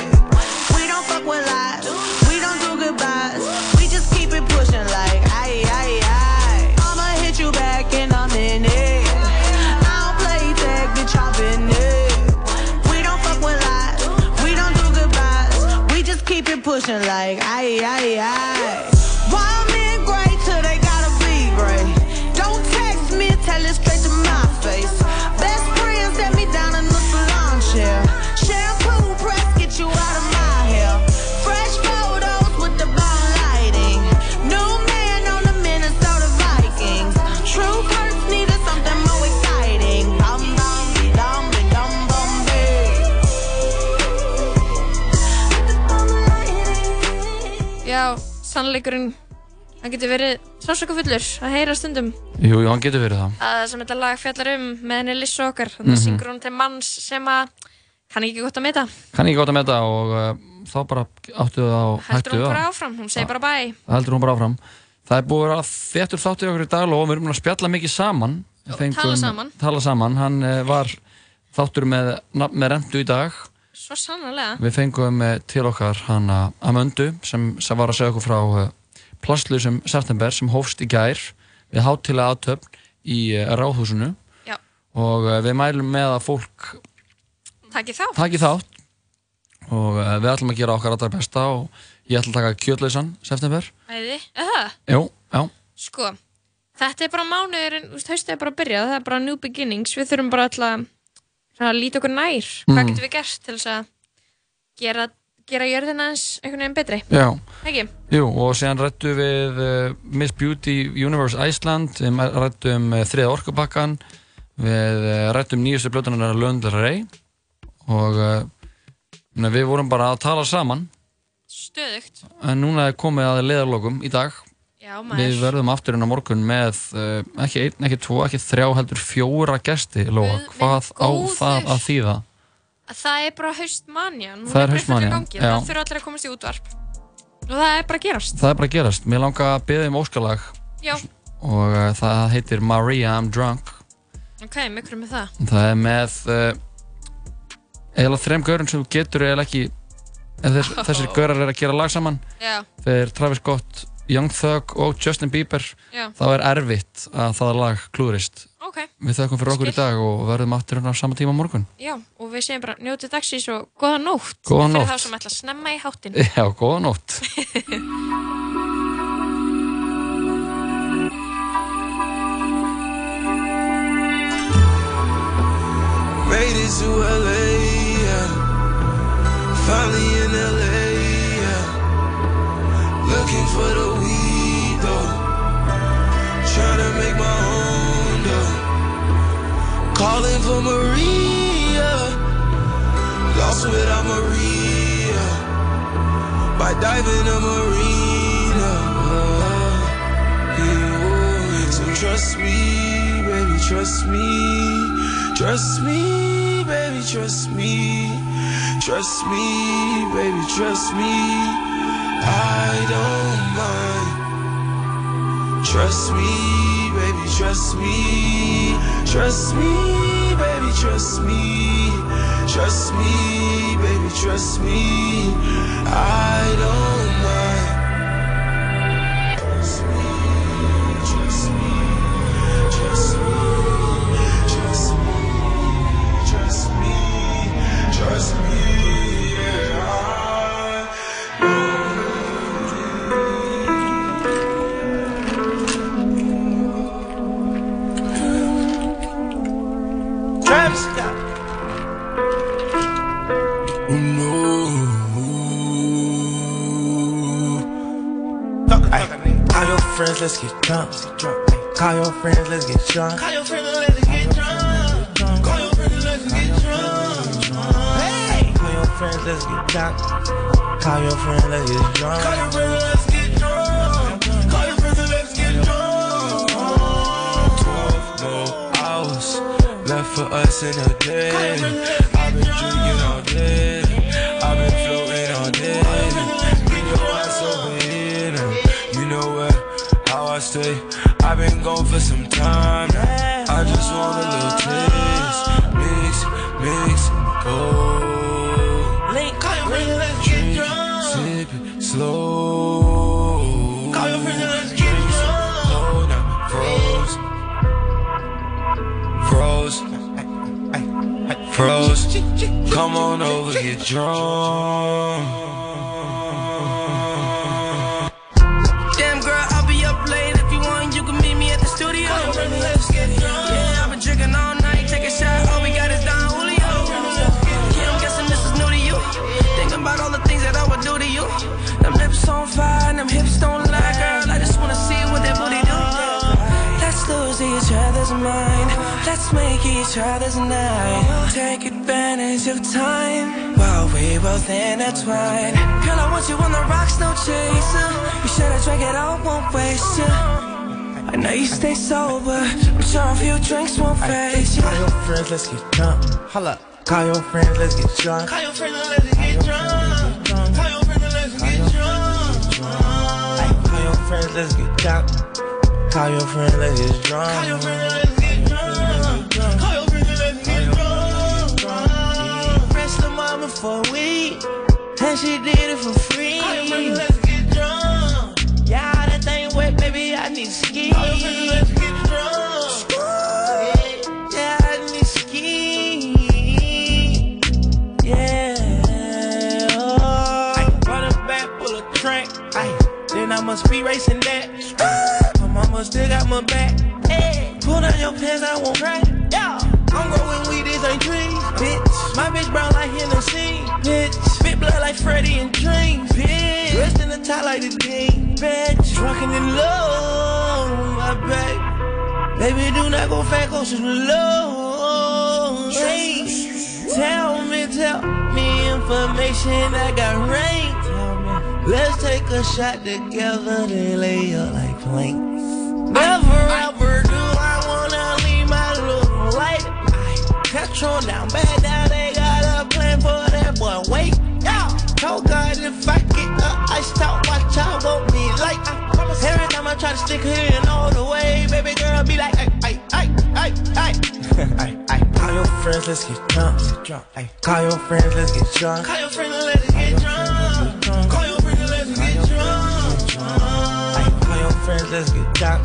We don't fuck with lies, we don't do goodbyes. We just keep it pushing like aye aye aye. I'ma hit you back in a minute. I don't play tag, bitch, I've it. We don't fuck with lies, we don't do goodbyes. We just keep it pushing like aye aye aye. Sannleikurinn hann getur verið sásöka fullur að heyra stundum Jú, jú, hann getur verið það. að sem þetta lag fjallar um með henni Lissu okkar þannig að Mhm. syngur hún til manns sem að kann ekki gott að meta Kann ekki gott að meta og uh, þá bara áttu það og heldur hættu hún það. bara áfram, hún segir bara bæ heldur hún bara áfram. Það er búið að þettur þáttu okkur í dag og við erum að spjalla mikið saman. Fengum- tala saman. Tala saman. Hann uh, var þáttur með, með rendu í dag. Svo sannlega Við fengum uh, til okkar hana Amundu sem, sem var að segja okkur frá uh, plastlusum september sem hófst í gær við hátilega aðtöfn í uh, ráðhúsinu. Já. og við mælum með að fólk takk þá taki þátt. Og við ætlum að gera okkar allra besta og ég ætlum að taka kjötlausan september. Æði, eða Jú, já, Sko, þetta er bara mánuðurinn, þú veist, haustið er bara að byrja, það er bara new beginnings, við þurfum bara alltaf að líta okkur nær. Hvað Mm. getum við gert til þess að gera, gera jörðina eins einhvern veginn betri? já Ekki? Jú, og síðan rættu við uh, Miss Beauty Universe Iceland við rættu um uh, þriða orkupakkan við uh, rættu um nýjustu blötunar Lundar Rey og við vorum bara að tala saman Stöðugt. en núna er komið að leðarlokum í dag Já, Við verðum afturinn á morgun með uh, ekki einn, ekki tvo, ekki þrjá heldur fjóra gesti, Lóa, hvað á það að þýða? Að Það er bara haustmanja, nú Það er bara fullri gangi, það þurfa allir að komast í útvarp. Og það er bara gerast. Það er bara gerast, mér langar að beða um óskalag. Já, og uh, það heitir Maria I'm Drunk. Ok, miklu með það. Það er með uh, eiginlega þrem gaurinn sem getur eiginlega ekki ef þess, þessir gaurar er að gera lag saman. Já. þeir Travis Scott, Young Thug og Justin Bieber Já. þá er erfitt að það lag klúðrist Ok, Við þakkum fyrir okkur í dag og verðum aftur hérna á sama tíma morgun já, og við segjum bara njótið dagsins og góða nótt. Góða Fyrir nótt. þá sem ætla að snemma í háttin. Já, góða nótt Made it to LA, yeah. Finally in LA. Looking for the weed, though. Trying to make my own, though. Calling for Maria. Lost without Maria. By diving a marina. Yeah. So trust me, baby, trust me. Trust me, baby, trust me. Trust me, baby, trust me. I don't mind. Trust me, baby, trust me. Trust me, baby, trust me. Trust me, baby, trust me. I don't friends, let's get drunk. Call your friends, let's get drunk. Call your friends, let's get drunk. Call your friends, let's get drunk. Hey, call your friends, let's get drunk. Call your friends, let's get drunk. Call your friends, let's get drunk. Call your friends, let's get drunk. Twelve more hours left for us in a day. I've been drinking all day. Stay. I've been gone for some time. now. I just want a little taste. Mix, mix, go. Link, call your friends, let's get drunk. Sip it slow. Call your friends, let's get drunk. Hold now, froze. Froze. Froze. Come on over, get drunk. Make each other's night. Take advantage of time while we both intertwine. Girl, I want you on the rocks, no chaser. You should've drank it all, won't waste you. I know you stay sober. I'm sure a few drinks won't phase you. Call your friends, let's get drunk. Holla. Call your friends, let's get drunk. Call your friends let's get drunk. Call your friends let's get drunk. Call your friends, let's get drunk. Call your friends, let's get drunk. Call your friends let's get drunk. The for a week, and she did it for free. Friends and let's get drunk. Yeah, that thing wet, baby, I need ski. Friends and let's get drunk. Yeah, I need ski. Yeah. Oh. Run it back, pull a track. Ay, then I must be racing that. My mama still got my back. Hey, pull down your pants, I won't cry. Yeah. Freddy and Dreams, bitch. Dressed in the tie like the Dean, bitch. Drunken in love, my baby. Baby, do not go fat, go to low. Hey, tell me, tell me information I got rain. Tell me, let's take a shot together, then lay up like planks. Never ever do I wanna leave my little light. Petrol down, bad down, they yeah. Oh God, if I get up, I stop, watch out, won't be like. Every time I try to stick her in all the way, baby girl be like, ay, ay, ay, ay, ay. ay, ay. Call your friends, let's get drunk. Get drunk. Ay. Call your friends, let's get drunk. Call your friends let's get drunk. Call your friends let's get drunk. Call your friends, let's get drunk.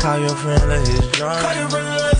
Call your friends, let's get drunk. Call your friends let's get drunk.